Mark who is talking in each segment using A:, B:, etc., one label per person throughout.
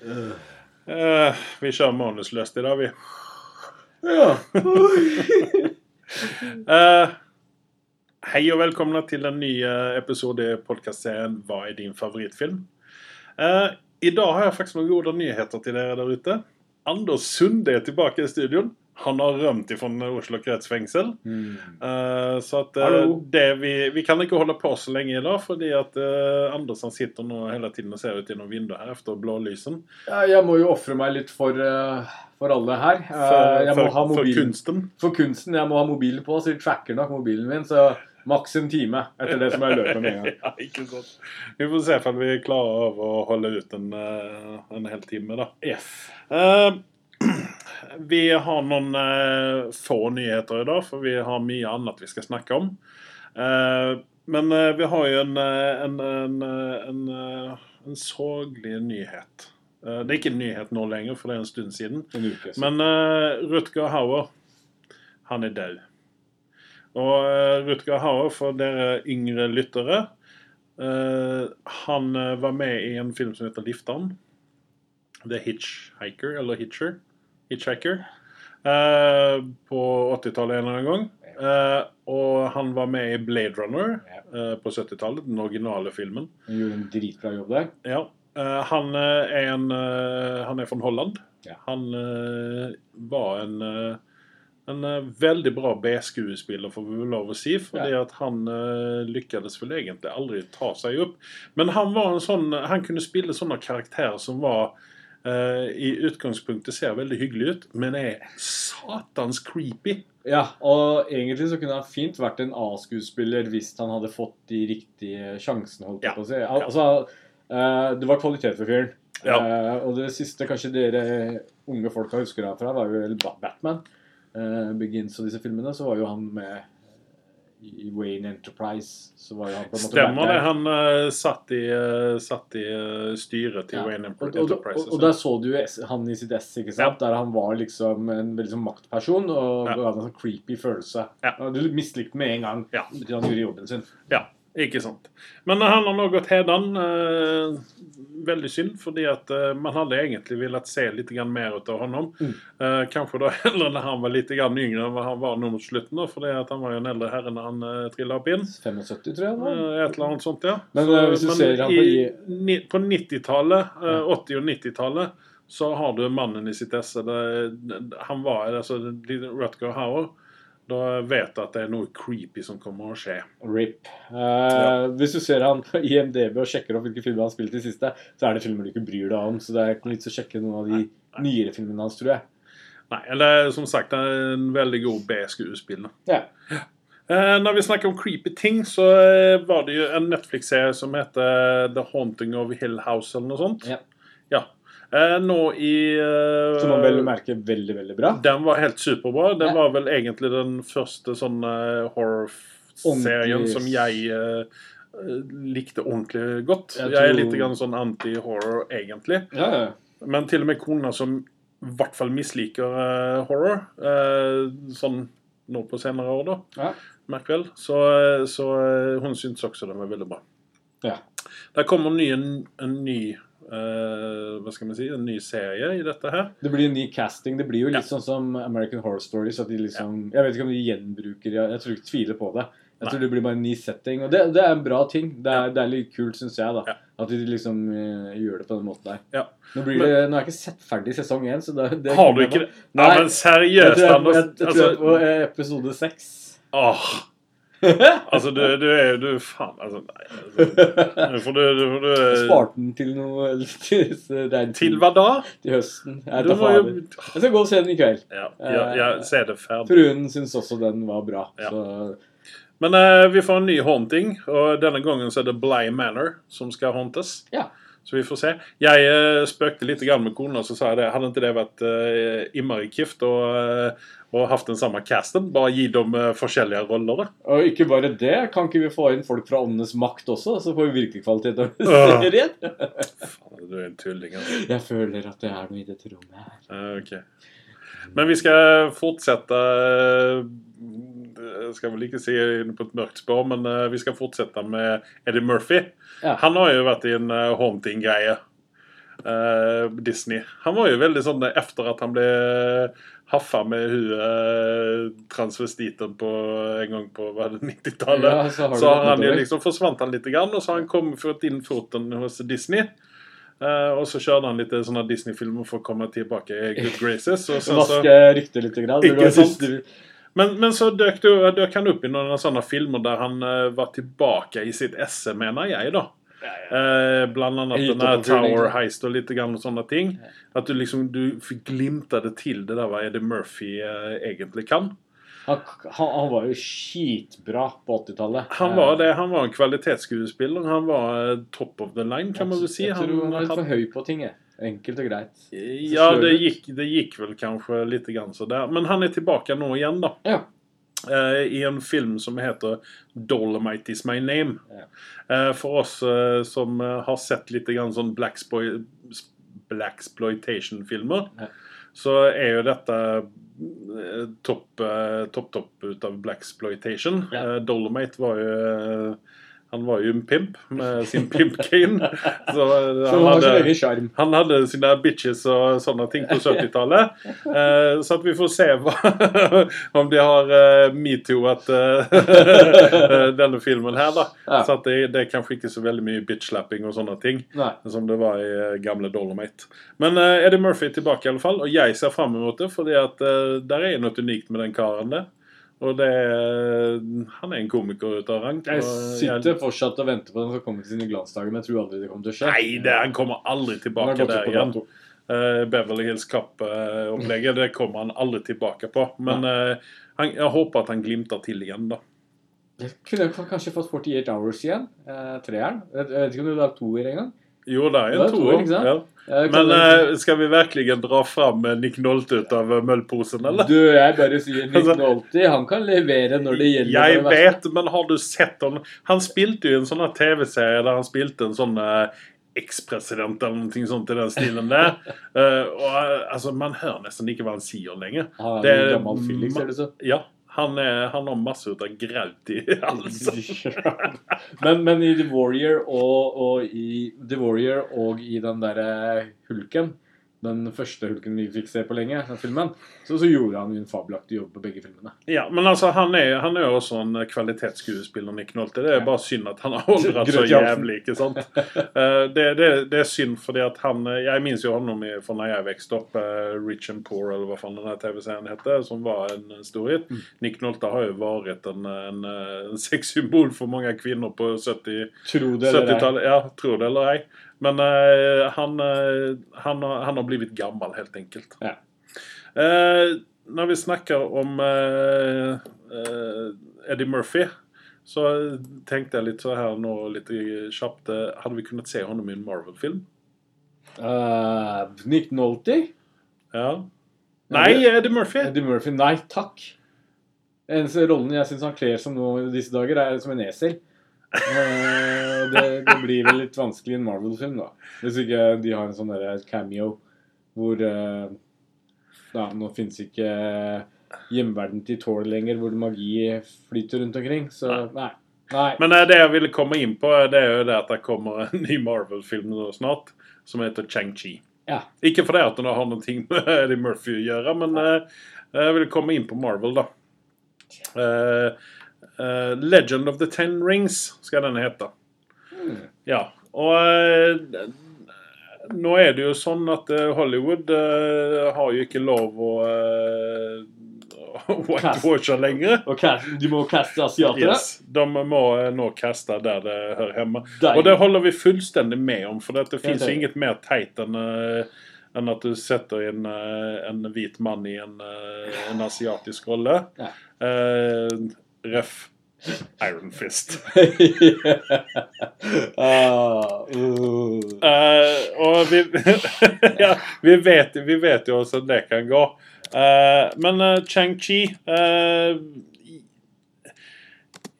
A: Eh, vi manusløst i dag, vi.
B: Ja.
A: uh, hei og velkomne til en ny eh, episode i podkastserien 'Hva er din favorittfilm?' Uh, I dag har jeg faktisk noen gode nyheter til dere der ute. Anders Sunde er tilbake i studioen. Han har rømt fra Oslo kretsfengsel.
B: Mm.
A: Uh, så at
B: uh,
A: det vi, vi kan ikke holde på så lenge i dag, fordi at uh, Andersen sitter nå hele tiden og ser ut gjennom vinduet her etter blålysen.
B: Ja, jeg må jo ofre meg litt for, for alle her.
A: For, for,
B: ha
A: for kunsten.
B: For kunsten. Jeg må ha mobilen på, så de tracker nok mobilen min. Så maks en time etter det som jeg løper med en gang.
A: ja, ikke sant. Vi får se om vi klarer å holde ut en, en hel time, da.
B: Yes.
A: Eh, vi har noen eh, få nyheter i dag, for vi har mye annet vi skal snakke om. Eh, men eh, vi har jo en, eh, en, en, eh, en, eh, en sorglig nyhet. Det er ikke en nyhet nå lenger, for det er en stund siden. Men Rutger Hauer, han er død. Og Rutger Hauer, for dere yngre lyttere eh, Han var med i en film som heter 'Lifteren'. The Hitchhiker, eller Hitcher. Hitchhiker. uh, på 80-tallet en eller annen gang. Uh, og han var med i 'Blade Runner' uh, på 70-tallet, den originale filmen.
B: Han gjorde en dritbra jobb der.
A: Ja. eh, han eh, er en eh, Han er fra Holland.
B: Ja.
A: Han eh, var en eh, en eh, veldig bra B-skuespiller, får vi lov å si. Fordi at han lykkes vel egentlig aldri ta seg opp. Men han var en sånn Han kunne spille sånne karakterer som var eh, i utgangspunktet ser veldig hyggelig ut, men er satans creepy.
B: Ja, og egentlig så kunne han fint vært en A-skuespiller hvis han hadde fått de riktige sjansene.
A: Ja.
B: si. Al altså, eh, det var kvalitet for fyren.
A: Ja.
B: Eh, og det siste kanskje dere unge folka husker herfra, var jo Batman. Eh, Begins og disse filmene, så var jo han med eh, i Wayne Enterprise. Så var han på en måte
A: Stemmer det. Han uh, satt i, uh, satt i eh, styret til
B: Ja.
A: Wayne
B: Og, og,
A: Enterprises.
B: og, og der så du han i sitt ess, ikke sant? der han var liksom en veldig sånn maktperson og
A: Ja.
B: hadde en sånn creepy følelse.
A: Ja.
B: Du mislikte med en gang
A: Ja.
B: han gjorde jobben sin.
A: Ja, ikke sant. Men han har nå gått hedan. Eh, veldig synd, fordi at eh, man hadde egentlig villet se litt mer ut av honom.
B: Mm.
A: Eh, kanskje da heller når han var litt yngre enn han var nå mot slutten. da, fordi han var jo en eldre herre når han eh, trilla opp inn.
B: 75, tror jeg. Da.
A: Eh, et eller annet sånt, ja.
B: Men, Så, hvis du ser han på
A: i, ni, på 90-tallet, eh, 80- og 90-tallet, så har du mannen i sitt esse. Han var altså Rutger Hauer. Da vet jeg at det er noe creepy som kommer å skje.
B: RIP. Eh, Hvis du ser han på IMDb og sjekker opp hvilke filmer han har spilt i siste, så er det filmer du ikke bryr deg om. Så det er ikke noe vits å sjekke noen av de nyere filmene hans, tror jeg.
A: Nei, eller som sagt, det er en veldig god B-skuespiller.
B: Ja.
A: Eh, når vi snakker om creepy ting, så eh, var det jo en Netflix-serie som heter The Haunting of Hill House, eller noe sånt.
B: Ja.
A: Ja. Eh, nå i uh,
B: Som man vel merker veldig, veldig bra.
A: Den var helt superbra. Den
B: Ja.
A: var vel egentlig den første sånn uh, horror-serien som jeg eh, likte ordentlig godt.
B: Jeg
A: Jeg, er litt grann sånn anti-horror, egentlig.
B: Ja, ja.
A: Men til og med kona som i hvert fall misliker horror, eh, sånn nå på senere år, da,
B: Ja.
A: merk vel, så, så hun syntes også den var veldig bra.
B: Ja.
A: Det kommer ny, en, en ny eh, hva skal man si, en ny serie i dette her.
B: Det blir en ny casting. Det blir jo litt
A: Ja.
B: sånn som American Horror Stories. At de liksom, Jeg vet ikke om de gjenbruker Jeg, jeg tror ikke tviler på det. Jeg
A: Nei.
B: tror det blir bare en ny setting. Og det, det er en bra ting. Det er, det er litt kult, syns jeg. da
A: Ja.
B: At de liksom uh, gjør det på den måten der.
A: Ja.
B: Nå, blir det, nå er jeg ikke sett ferdig sesong én. Så det, det
A: Har du ikke det?
B: Nei.
A: men seriøst,
B: tror jeg,
A: Anders.
B: jeg, jeg, tror jeg er på episode seks.
A: Åh, altså, du, du er jo du Faen, altså. Nei. Altså, for du, du, du
B: Sparten til noe til, til,
A: Til hva da?
B: til høsten. Jeg,
A: jo
B: jeg skal gå og se den i kveld.
A: Ja, ja, ja se det ferdig.
B: Fruen syns også den var bra.
A: Ja.
B: Så
A: Men uh, vi får en ny haunting, og denne gangen så er det Bly Manor som skal hauntes.
B: Ja.
A: Så vi får se. Jeg uh, spøkte litt med kona, så sa jeg det. Hadde ikke det vært uh, innmari kift å eh, og hatt den samme casten? Bare gi dem eh, forskjellige roller, da.
B: Og ikke bare det, kan ikke vi få inn folk fra Åndenes makt også? Så får vi virkelig kvalitet av serien.
A: Faen, du er en tulling, altså.
B: Jeg føler at det er noe i dette rommet her.
A: Eh, ok. Men vi skal fortsette eh, Jeg skal vel ikke si inne på et mørkt spår, men eh, vi skal fortsette med Eddie Murphy.
B: Ja.
A: Han har jo vært i en uh, haunting-greie. eh, Disney. Han var jo veldig sånn Etter at han ble haffa med huet eh, transvestiten på en gang på hva er det, 90-tallet,
B: Ja, så har
A: så har han jo liksom forsvant han litt, og så har han kommet fått inn foten hos Disney. Uh, og så kjørte han litt sånne Disney-filmer for å komme tilbake i good graces. Og så,
B: Vaske ryktet litt. Grann.
A: Ikke sant? Men, men så dök, du, dök han opp i noen sånne filmer der han eh, var tilbake i sitt esse, mener jeg, da. Eh, blant annet
B: denne
A: den der Tower. Heist og litt grann sånne ting. At du liksom du fikk glimta det til det der hva Eddie Murphy eh, egentlig kan.
B: Han, han, han var jo skitbra på 80-tallet.
A: Han var det, han var en kvalitetsskuespiller. Han var eh, top of the line, kan man vel si.
B: Jeg tror han var litt for høy på ting. jeg. Enkelt og greit.
A: ja, det gikk, det gikk vel kanskje litt grann så der. Men han er tilbake nå igjen, da.
B: Ja.
A: Uh, I en film som heter 'Dolomite Is My Name'.
B: Ja.
A: Uh, For oss uh, som har sett litt grann sånn blaxploitation-filmer,
B: Ja.
A: så er jo dette topp topp, topp ut av blaxploitation.
B: Ja.
A: Dolomite var jo han var jo en pimp med sin pimp-cane. Så eh, han hadde, han hadde sine bitches og sånne ting på 70-tallet. Eh, så at vi får se hva, om de har uh, metoo-at eh, denne filmen her, da. Så at det, det er kanskje ikke så veldig mye bitch-slapping og sånne ting som det var i eh, gamle Dolomite. Men eh, Eddie Murphy er tilbake, i alle fall, og jeg ser fram mot det, fordi at der er noe unikt med den karen der. Og det er, Han er en komiker ut av rang.
B: Jeg sitter fortsatt og venter på den skal komme til sine glansdager, men jeg tror aldri det kommer til å skje.
A: Nei, det, han kommer aldri tilbake der igjen. Eh, Beverly Hills Cup-opplegget, det kommer han aldri tilbake på. Men uh, han, jeg håper at han glimter til igjen, da.
B: Jeg kunne kanskje fått 48 Hours igjen. Eh, treeren. Jeg vet ikke om du har lagd toer engang.
A: Jo, det er en
B: er toer?
A: Ja. Men eh, skal vi virkelig dra fram eh, Nick Nolte ut av eh, møllposen, eller?
B: Du, jeg bare sier
A: Altså-
B: Nolte. Han kan levere når det gjelder.
A: Jeg
B: det
A: vet, men har du sett han Han spilte jo en sånn TV-serie der han spilte en sånn eh, ekspresident eller noe sånt i den stilen der. uh, og altså, Man hører nesten ikke hva han sier lenger.
B: Han
A: Det
B: er
A: er
B: en gammel Felix, ser det ut som.
A: Ja, han, er, han har masse ut av graut i halsen.
B: men, men i The Warrior og, og i The Warrior og i den derre Hulken, den første Hulken vi fikk se på lenge, den filmen, så, så gjorde han en fabelaktig jobb på begge filmene.
A: Ja, men altså, han er, han er jo også en kvalitetsskuespiller, Nick Nolte. Det er bare synd at han har aldret så jævlig, ikke sant? Eh, det, det, det er synd fordi at han Jeg minnes jo ham fra da jeg vokste opp, eh, Rich and Poor, eller hva faen den TV-serien heter, som var en stor hit.
B: Mm.
A: Nick Nolte har jo vært en, en, en sexsymbol for mange kvinner på 70
B: Tro det eller ei.
A: 70-tallet. Ja, tror det eller ei. Men uh, han, uh, han, har- han har blivit gammel, helt enkelt.
B: Ja.
A: Uh, når vi snakker om eh, eh, Eddie Murphy, så tenkte jeg litt så her nå kjapt eh, Hadde vi kunnet se ham i en Marvel-film?
B: Uh, Nick Nolte?
A: Ja. Nei, Eddie Murphy!
B: Eddie Murphy? Nei takk. Eneste rollen jeg syns han kler som nå i disse dager, er som en esel. Eh, det, det blir vel litt vanskelig i en Marvel-film, da. Hvis ikke de har en sånn der cameo hvor eh, ja, Nå fins ikke hjemverden til Thor lenger, hvor magi flyter rundt omkring. Så nei. nei.
A: Men eh, det jeg ville komme inn på, det er jo det at det kommer en ny Marvel-film snart, som heter Chang-Chi.
B: Ja.
A: Ikke fordi at den har noe med Eddie Murphy å gjøre, men eh, jeg vil komme inn på Marvel, da. Eh, eh, Legend of the Ten Rings skal denne hete.
B: Mm.
A: Ja. Og uh, nå er det jo sånn at eh, Hollywood uh, har jo ikke lov å uh, whitewashe lenger.
B: de du må kaste asiatere?
A: Yes, De må nå kaste der det hører hjemme. Og det holder vi fullstendig med om, for det fins inget mer teit enn enn at du setter eh, en hvit mann i en, en asiatisk rolle.
B: Ja.
A: Eh, ref. Iron Fist.
B: ah, uh.
A: Eh, og vi, ja, vi, vet, vi vet jo hvordan det kan gå. Uh, men uh, Chang-Chi eh,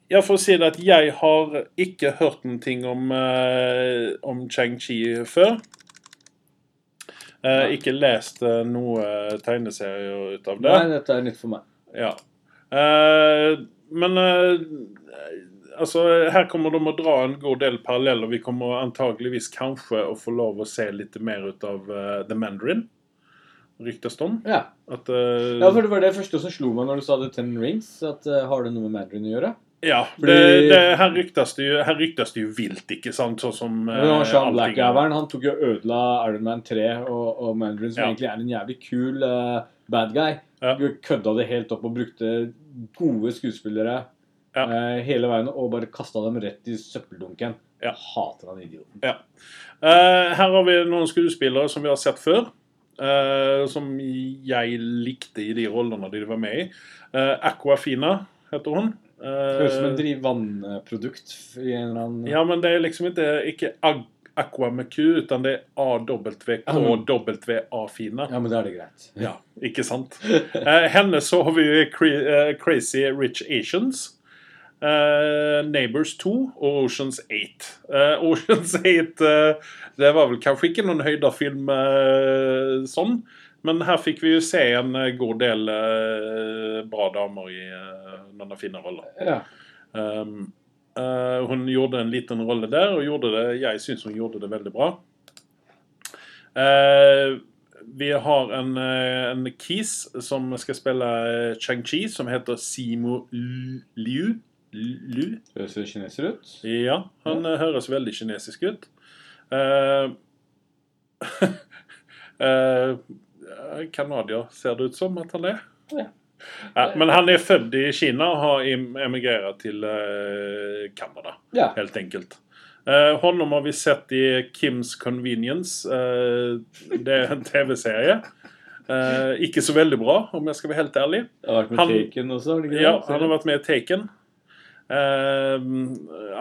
A: Ja, for å si det at jeg har ikke hørt noen ting om, uh, om Chang-Chi før. Eh, ikke lest eh, noe tegneserier ut av det.
B: Nei, dette er nytt for meg.
A: Ja. Eh, men eh, altså, her kommer de å dra en god del paralleller. Vi kommer antageligvis kanskje å få lov å se litt mer ut av eh, The Mandarin. Ryktes det om.
B: Ja.
A: At, eh,
B: ja, for det var det første som slo meg når du sa The Ten Rings. At Har det noe med Mandarin å gjøre?
A: ja,
B: fordi-
A: det, det, her, ryktes det jo, her ryktes det jo vilt, ikke sant? Sånn som
B: Men Sean Blackaveren han tok jo ødela Iron Man 3 og, og Mandarin, som
A: Ja.
B: egentlig er en jævlig kul uh, bad guy.
A: Ja.
B: Kødda det helt opp og brukte gode skuespillere
A: Ja.
B: eh, hele veien og bare kasta dem rett i søppeldunken.
A: Ja.
B: Hater han idioten.
A: Ja. Eh, her har vi noen skuespillere som vi har sett før. eh, som jeg likte i de rollene de var med i. Uh, Aquafina heter hun. Eh,
B: Høres ut som en driv vannprodukt i en eller annen
A: ja, men det er liksom ikke, ikke ag Aqua med Q, utan det er AWKWA-fina.
B: Ja, men da er det greit.
A: Ja, ikke sant? Eh, henne så har vi eh, Crazy Rich Asians. eh, Neighbors 2 og Oceans 8. Eh, Oceans 8 eh, det var vel kanskje ikke noen høydafilm eh, sånn, men her fikk vi jo se en god del bra damer i noen fine roller.
B: Ja.
A: Um, eh, hun gjorde en liten rolle der, og det, jeg syns hun gjorde det veldig bra. Uh, vi har en, eh, en Kis som skal spille Chang-Chi, som heter Simo Liu. Lu?
B: Høres det kineser ut?
A: Ja, han ja. høres veldig kinesisk ut. Eh, uh, Canadier ser det ut som at han er.
B: Ja.
A: Ja, men han er født i Kina og har em- emigrert til eh, Canada,
B: Ja.
A: helt enkelt. Eh, honom har vi sett i Kims Convenience. eh, det er en TV-serie. Eh, ikke så veldig bra, om jeg skal være helt ærlig.
B: Det har vært med
A: Han-
B: Taken også?
A: Ja, han har vært med i Taken. Eh,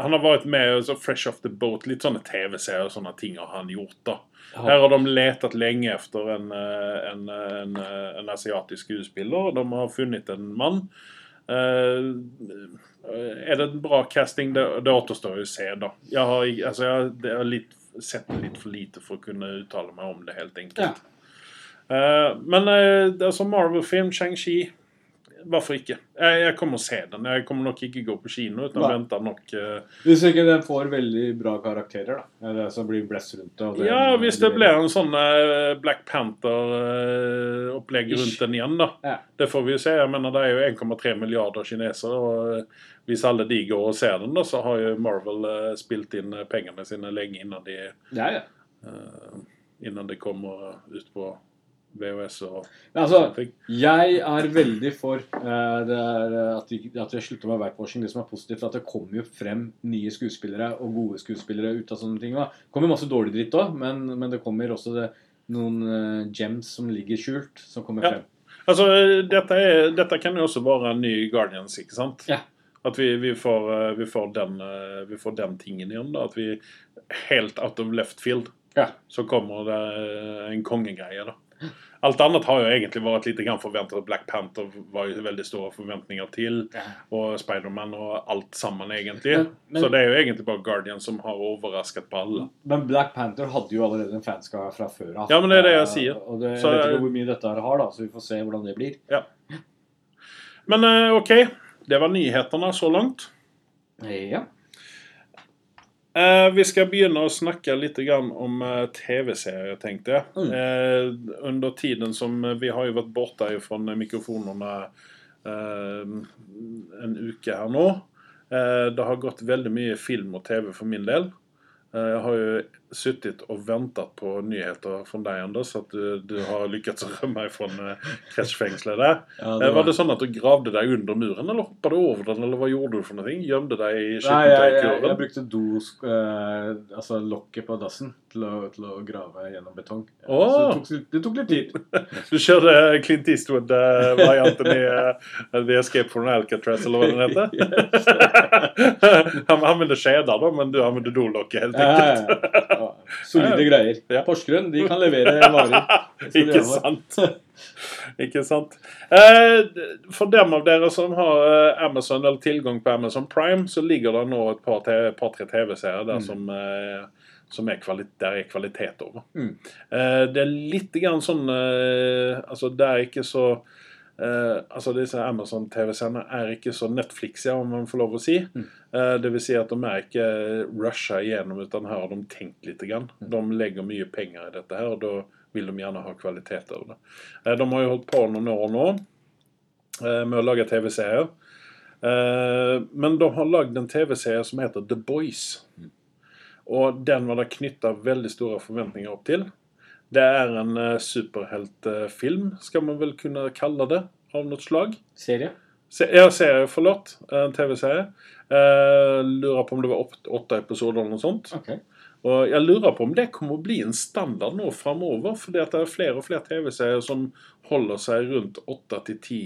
A: han har vært med i Fresh Off The Boat. Litt sånne TV-serier og sånne ting har han gjort. da. Her har de letat lenge efter en, eh, en, en, eh, en asiatisk skuespiller. De har funnet en mann. Eh, er det en bra casting? Det, det återstår å se, da. Jeg har, altså, jeg, har- har litt, sett litt for lite for å kunne uttale meg om det, helt enkelt. Eh, men eh, altså Marvel-film, Shang-Chi Hvorfor ikke? Jeg, jeg kommer å se den. Jeg kommer nok ikke gå på kino, uten
B: Nei.
A: vente nok uh...
B: Hvis ikke den får veldig bra karakterer, da. Er Det som blir blest rundt det. det-
A: Ja, hvis det blir en sånn eh, Black Panther-opplegg
B: Ish.
A: rundt den igjen, da.
B: Ja.
A: Det får vi jo se. Jeg mener, det er jo 1,3 milliarder kinesere. og eh, Hvis alle de går og ser den, da, så har jo Marvel eh, spilt inn eh, pengene sine lenge innan de,
B: Ja, ja.
A: Uh, innan de kommer ut på VHS og
B: altså,
A: sånne ting.
B: jeg er veldig for uh, det eh, at, vi, at jeg slutter med whitewashing. Det som er positivt, er at det kommer jo frem nye skuespillere og gode skuespillere ut av sånne ting. Da. Det kommer masse dårlig dritt òg, men, men det kommer også det, noen uh, gems som ligger skjult, som kommer
A: Ja.
B: frem.
A: Altså, dette, er, dette kan jo også være en ny Guardians, ikke sant?
B: Ja.
A: At vi, vi, får, eh, vi, får den, vi får den tingen igjen. da, At vi helt out of left field
B: Ja.
A: så kommer det en kongegreie. da. Alt annet har jo egentlig vært litt grann forventet. Black Panther var jo veldig store forventninger til. Og Spiderman og alt sammen, egentlig.
B: Men- men-
A: så det er jo egentlig bare Guardian som har overrasket på alle.
B: Men Black Panther hadde jo allerede en fanskare fra før av.
A: Ja, men det er det jeg sier.
B: Og det,
A: Så-
B: vet ikke hvor mye dette her har, da, så vi får se hvordan det blir.
A: Men eh, OK, det var nyhetene så langt.
B: Ja.
A: Eh, vi skal begynne å snakke litt grann om eh, TV-serier, tenkte jeg.
B: Mm.
A: Eh, under tiden som Vi har jo vært borte fra mikrofonene eh, en uke her nå. Eh, det har gått veldig mye film og TV for min del. Eh, jeg har jo sittet og ventet på nyheter fra deg, Anders, at du, du har lykkes å rømme fra uh, kretsjfengselet der.
B: ja
A: det var det sånn at du gravde deg under muren, eller hoppet du over den, eller hva gjorde du for noe? Gjemte deg i
B: Nei, jeg, jeg, brukte do, eh, altså lokket på dassen til å, til å grave gjennom betong. Eh,
A: Åh.
B: Så det tok, det tok litt tid.
A: Du kjørte Clint Eastwood-varianten i uh, The Escape from Alcatraz, eller hva den heter? Han anvender skjeder, da, men du dolokket, helt enkelt.
B: Ja, Solide greier.
A: Ja.
B: Porsgrunn de kan levere varer.
A: Ikke sant? Ikke sant. Eh, For dem av dere som har eh, Amazon eller tilgang på Amazon Prime, så ligger det nå et par-tre par, TV-serier der
B: Mm.
A: som, eh, som er kvalitet, der er kvalitet over.
B: Mm.
A: Eh, Det er litt grann sånn Altså, det er ikke så eh, altså Disse Amazon-TV-seriene er ikke så Netflix-ige om man får lov å si.
B: Mm.
A: Eh, det vil si at de er ikke rusha igjennom, utan her har de tenkt litt. Grann.
B: Mm.
A: De legger mye penger i dette her, og da vil de gjerne ha kvalitet over det. Eh, de har jo holdt på noen år nå eh, med å lage TV-serier. Eh, men de har lagd en TV-serie som heter The Boys. Og den var det knytta veldig store forventninger opp til. Det er en uh, superheltfilm, skal man vel kunne kalle det, av noe slag.
B: Serie?
A: Se, ja, serie, forlåt. En TV-serie. Eh, lurer på om det var åtte, åtte episoder eller noe sånt.
B: Ok.
A: Og jeg lurer på om det kommer å bli en standard nå framover. Fordi det er flere og flere TV-serier som holder seg rundt åtte til ti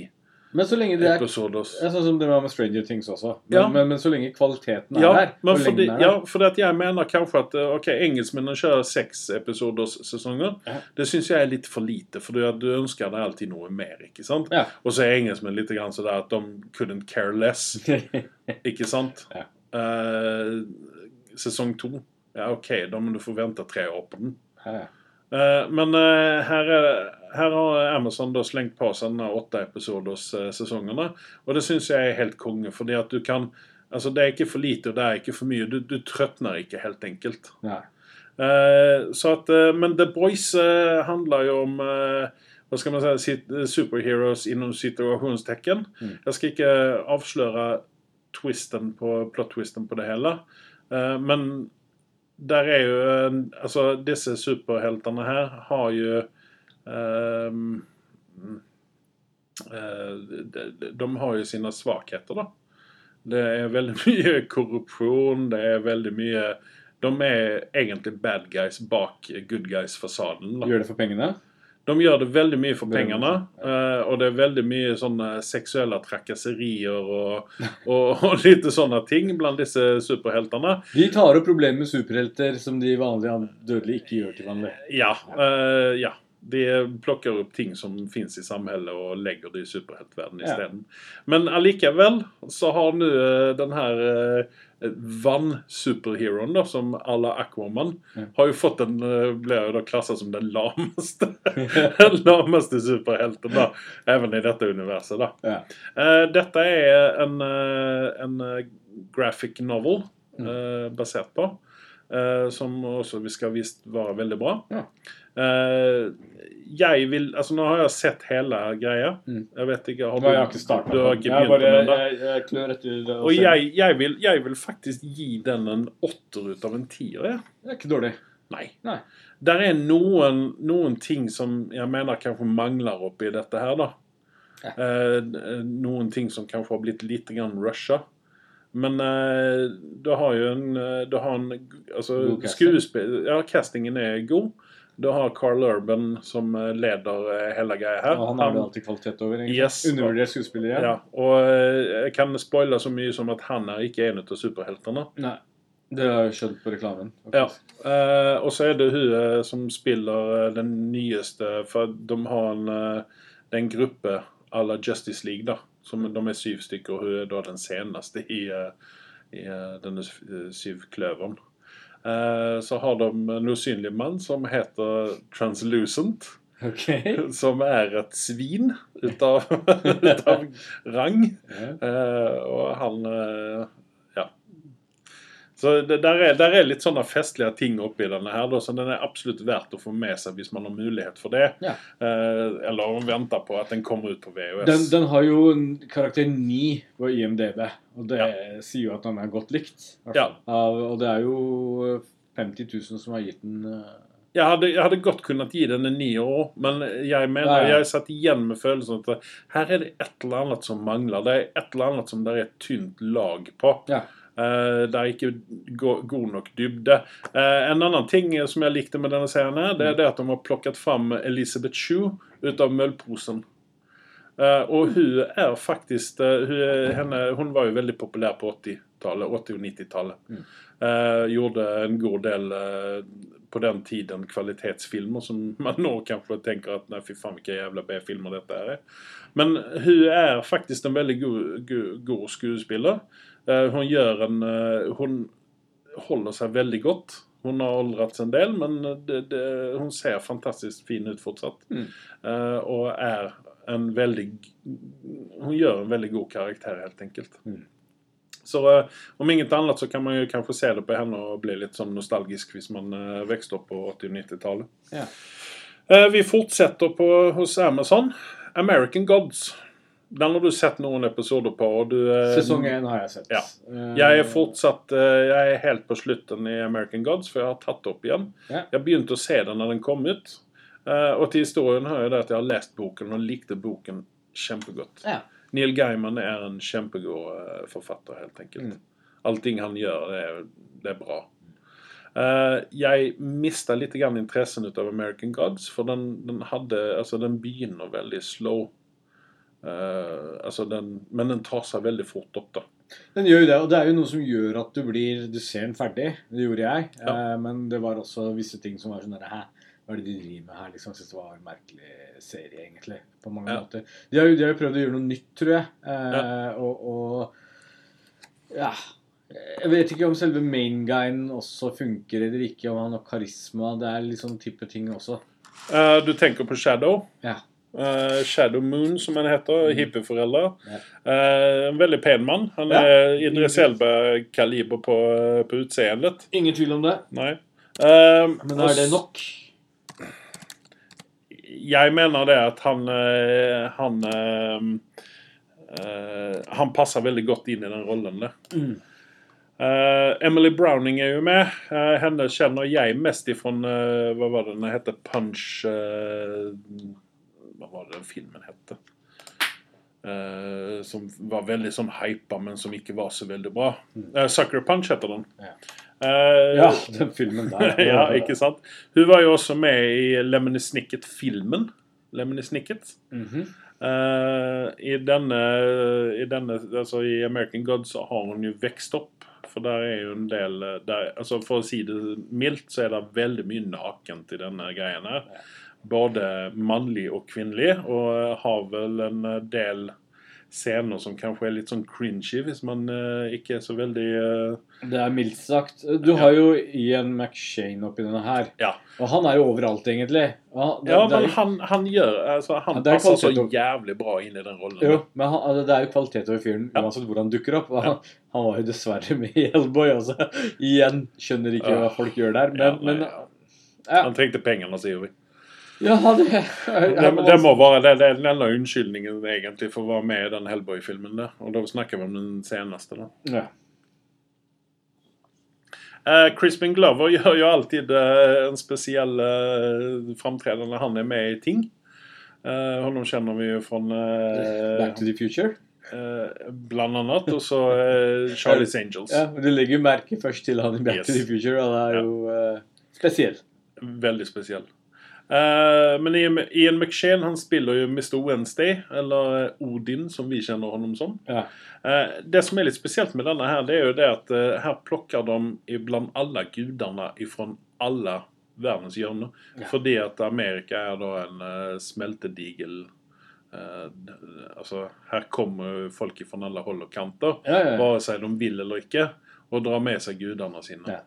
B: Men så lenge det er
A: episoder.
B: Ja, Sånn som det var med Stranger Things også. Men,
A: Ja.
B: men, men så lenge kvaliteten er
A: Ja,
B: her.
A: men fordi,
B: er her.
A: ja,
B: der
A: for jeg mener kanskje at eh, ok, engelskmennene kjører seks episoders sesonger.
B: Ja.
A: Det syns jeg er litt for lite, for du, du ønsker deg alltid noe mer. ikke sant? Og så er engelskmenn litt grann sånn at de couldn't care less. Ikke sant? Eh, sesong to. Ja, OK, da må du få vente tre år på den. Eh, men uh, her, er, her har Amazon da slengt på seg denne åtte episoders eh, sesongene. Og det syns jeg er helt konge, fordi at du kan Altså, det er ikke for lite, og det er ikke for mye. Du, du trøtner ikke, helt enkelt.
B: Nei.
A: Eh, så at, eh, men The Boys eh, handler jo om eh, hva skal man si, superheroes innom situasjonstekken.
B: Mm.
A: Jeg skal ikke avsløre twisten på, plot-twisten på det hele. Eh, men der er jo Altså, disse superheltene her har jo eh, de, de- de har jo sine svakheter, da. Det er veldig mye korrupsjon, det er veldig mye De er egentlig bad guys bak good guys-fasaden.
B: Gjør det for pengene?
A: De gjør det veldig mye for pengene, eh, og det er veldig mye sånne seksuelle trakasserier og, og, og litt sånne ting blant disse superheltene.
B: De tar opp problemer med superhelter som de vanlige an- dødelige ikke gjør til vanlig.
A: Ja. eh, ja. De plukker opp ting som fins i samfunnet, og legger det i superheltverdenen
B: Ja.
A: isteden. Men allikevel så har nå eh, den her uh, vann-superheroen, som à la Aquaman,
B: Ja.
A: har jo fått den uh, Blir jo da klassa som den lameste Den lameste superhelten, da. Even i dette universet, da.
B: Ja.
A: Eh, dette er en, eh, en eh, graphic novel eh, basert på. eh, som også vi skal visst være veldig bra.
B: Ja.
A: Eh, jeg vil Altså, nå har jeg sett hele greia.
B: Mm.
A: Jeg vet ikke har
B: har jeg ikke starta
A: Du har ikke
B: jeg,
A: den? da?
B: jeg, jeg klør etter det.
A: Og jeg, jeg, vil, jeg vil faktisk gi den en åtter ut av en tier. Ja.
B: Det er ikke dårlig.
A: Nei.
B: Nei.
A: Der er noen, noen ting som jeg mener kanskje mangler oppi dette her, da.
B: Ja.
A: Eh, noen ting som kanskje har blitt litt grann rusha. Men eh, du har jo en, eh, du har en altså,
B: God casting.
A: skuespill... Ja, castingen er god. Du har Carl Urban som eh, leder eh, hele greia her.
B: Ja, han har det alltid kvalitet over.
A: Yes.
B: Undervurdert skuespiller. Ja.
A: ja, og eh, jeg kan spoile så mye som at han er ikke en av superheltene.
B: Nei. Det har jeg skjønt på reklamen.
A: Ja. Eh, og så er det hun som spiller den nyeste For de har en, det er en gruppe à la Justice League, da. Som, de er syv stykker, og hun er da den seneste i, i denne syvkløveren. Eh, så har de en usynlig mann som heter Translucent.
B: Okay.
A: Som er et svin ut av, ut av rang. Eh, og han eh. Så det, der, er, der er litt sånne festlige ting oppi denne her, da, så den er absolutt verdt å få med seg hvis man har mulighet for det.
B: Ja.
A: Eh, eller vente på at den kommer ut på VHS.
B: Den, den har jo en karakter 9 på IMDb, og det sier jo at den er godt likt.
A: Ja.
B: Av, og det er jo 50 000 som har gitt den eh,
A: Jeg hadde, jeg hadde godt kunnet gi den en ni år, men jeg mener,
B: Ja, ja.
A: jeg satt igjen med følelsen at her er det et eller annet som mangler. Det er et eller annet som det er et tynt lag på.
B: Ja.
A: Eh, det er ikke go god nok dybde. Eh, en annen ting som jeg likte med denne serien, her, det er det at de har plukket fram Elisabeth Shue ut av møllposen. Eh, og hun er faktisk hun, henne, hun var jo veldig populær på 80-tallet, 80- og 90-tallet.
B: Mm.
A: Gjorde en god del på den tiden kvalitetsfilmer som man nå kanskje tenker at nei, fy faen, hvilke jævla B-filmer dette er. Men hun er faktisk en veldig god, god, god skuespiller. Eh, hun gjør en eh, Hun holder seg veldig godt. Hun har aldret en del, men det, det, hun ser fantastisk fin ut fortsatt.
B: Mm.
A: Uh, og er en veldig Hun gjør en veldig god karakter, helt enkelt.
B: Mm.
A: Så uh, om inget annet så kan man jo kanskje se det på henne og bli litt sånn nostalgisk hvis man uh, vokste opp på 80- og 90-tallet.
B: Yeah.
A: Eh, vi fortsetter på, hos Amazon. American Gods. Den har du sett noen episoder på. og du... eh,
B: Sesong én har jeg sett.
A: Ja.
B: Eh,
A: jeg er fortsatt eh, Jeg er helt på slutten i American Gods, for jeg har tatt det opp igjen.
B: Ja.
A: Jeg begynte å se den når den kom ut. Og til historien hører jeg det at jeg har lest boken og likte boken kjempegodt.
B: Ja.
A: Neil Gaiman er en kjempegod forfatter, helt enkelt.
B: Mm.
A: Allting han gjør, det er, det er bra. Uh, jeg mista litt grann interessen ut av American Gods, for den, den hadde Altså, den begynner veldig slow. Eh, altså den, men den tar seg veldig fort opp, da.
B: Den gjør jo det, og det er jo noe som gjør at du blir Du ser den ferdig. Det gjorde jeg.
A: Ja.
B: Eh, men det var også visse ting som var sånn der Hæ, hva er det de driver med her? Liksom, jeg synes det var en merkelig serie, egentlig. På mange
A: Ja.
B: måter. De har jo de har jo prøvd å gjøre noe nytt, tror jeg. Eh, og, og ja Jeg vet ikke om selve main guyen også funker eller ikke, om han har karisma. Det er litt sånn type ting også.
A: Uh, du tenker på Shadow.
B: Ja.
A: Eh, Shadow Moon, som han heter.
B: Mm.
A: Hippieforelder.
B: Ja.
A: Eh, en veldig pen mann. Han
B: Ja.
A: er Idris Elba-kaliber på, på utseendet.
B: Ingen tvil om det.
A: Nei. Eh,
B: Men er det nok?
A: Jeg mener det at han eh, Han eh, eh, Han passer veldig godt inn i den rollen.
B: Mm.
A: Uh, Emily Browning er jo med. Uh, henne kjenner jeg mest ifra uh, Hva var det den heter? Punch eh, Hva var det den filmen het? Eh, som var veldig sånn hypa, men som ikke var så veldig bra. Uh, Sucker Punch heter den.
B: Ja.
A: Eh,
B: Ja, den filmen der.
A: ja, ikke sant? Hun var jo også med i Lemony Snicket-filmen. Lemony Snicket.
B: Mhm.
A: Eh, I denne, i denne Altså i American God så har hun jo vokst opp. For der er jo en del der, altså For å si det mildt, så er det veldig mye nakent i denne greien her. Både mannlig og kvinnelig. Og har vel en del scener som kanskje er litt sånn cringy, hvis man eh, ikke er så veldig eh,
B: Det er mildt sagt. Du har jo Ian McShane oppi denne her.
A: Ja.
B: Og han er jo overalt, egentlig. Ja, det,
A: Ja,
B: det
A: men
B: jo-
A: han, han gjør altså, Han
B: Ja, er
A: passer så jævlig bra inn i den rollen.
B: jo, men han, altså, det er jo kvalitet over fyren
A: Ja.
B: uansett hvor han dukker opp. Han, han var jo dessverre med i Hellboy også. Igjen skjønner ikke hva folk gjør der. Men,
A: Ja,
B: men
A: ja.
B: ja.
A: Han trengte pengene, sier vi.
B: Ja, det,
A: Det, det må være det, det er den enda unnskyldningen egentlig for å være med i den Hellboy-filmen. der. Og da snakker vi om den seneste. da.
B: ja.
A: Uh, Crispin Glover gjør jo alltid uh, en spesiell uh, framtreden når han er med i ting. Uh, honom kjenner vi jo fra eh,
B: Back to the Future.
A: eh, Blant annet. Og så Charlie's Angels.
B: Ja, Du legger jo merke først til han i Back
A: Yes.
B: to the Future, og det er
A: Ja.
B: jo spesiell.
A: Veldig spesiell. Eh, men Ian, McShane han spiller jo Mr. Wednesday, eller eh, Odin, som vi kjenner ham som.
B: Ja.
A: Eh, det som er litt spesielt med denne, her, det er jo det at her plukker de blant alle gudene fra alle verdens hjørner.
B: Ja.
A: Fordi at Amerika er da en smeltedigel Altså, her kommer folk fra alle hold og kanter,
B: Ja, ja, ja.
A: bare seg de vil eller ikke, og drar med seg gudene sine.
B: Ja.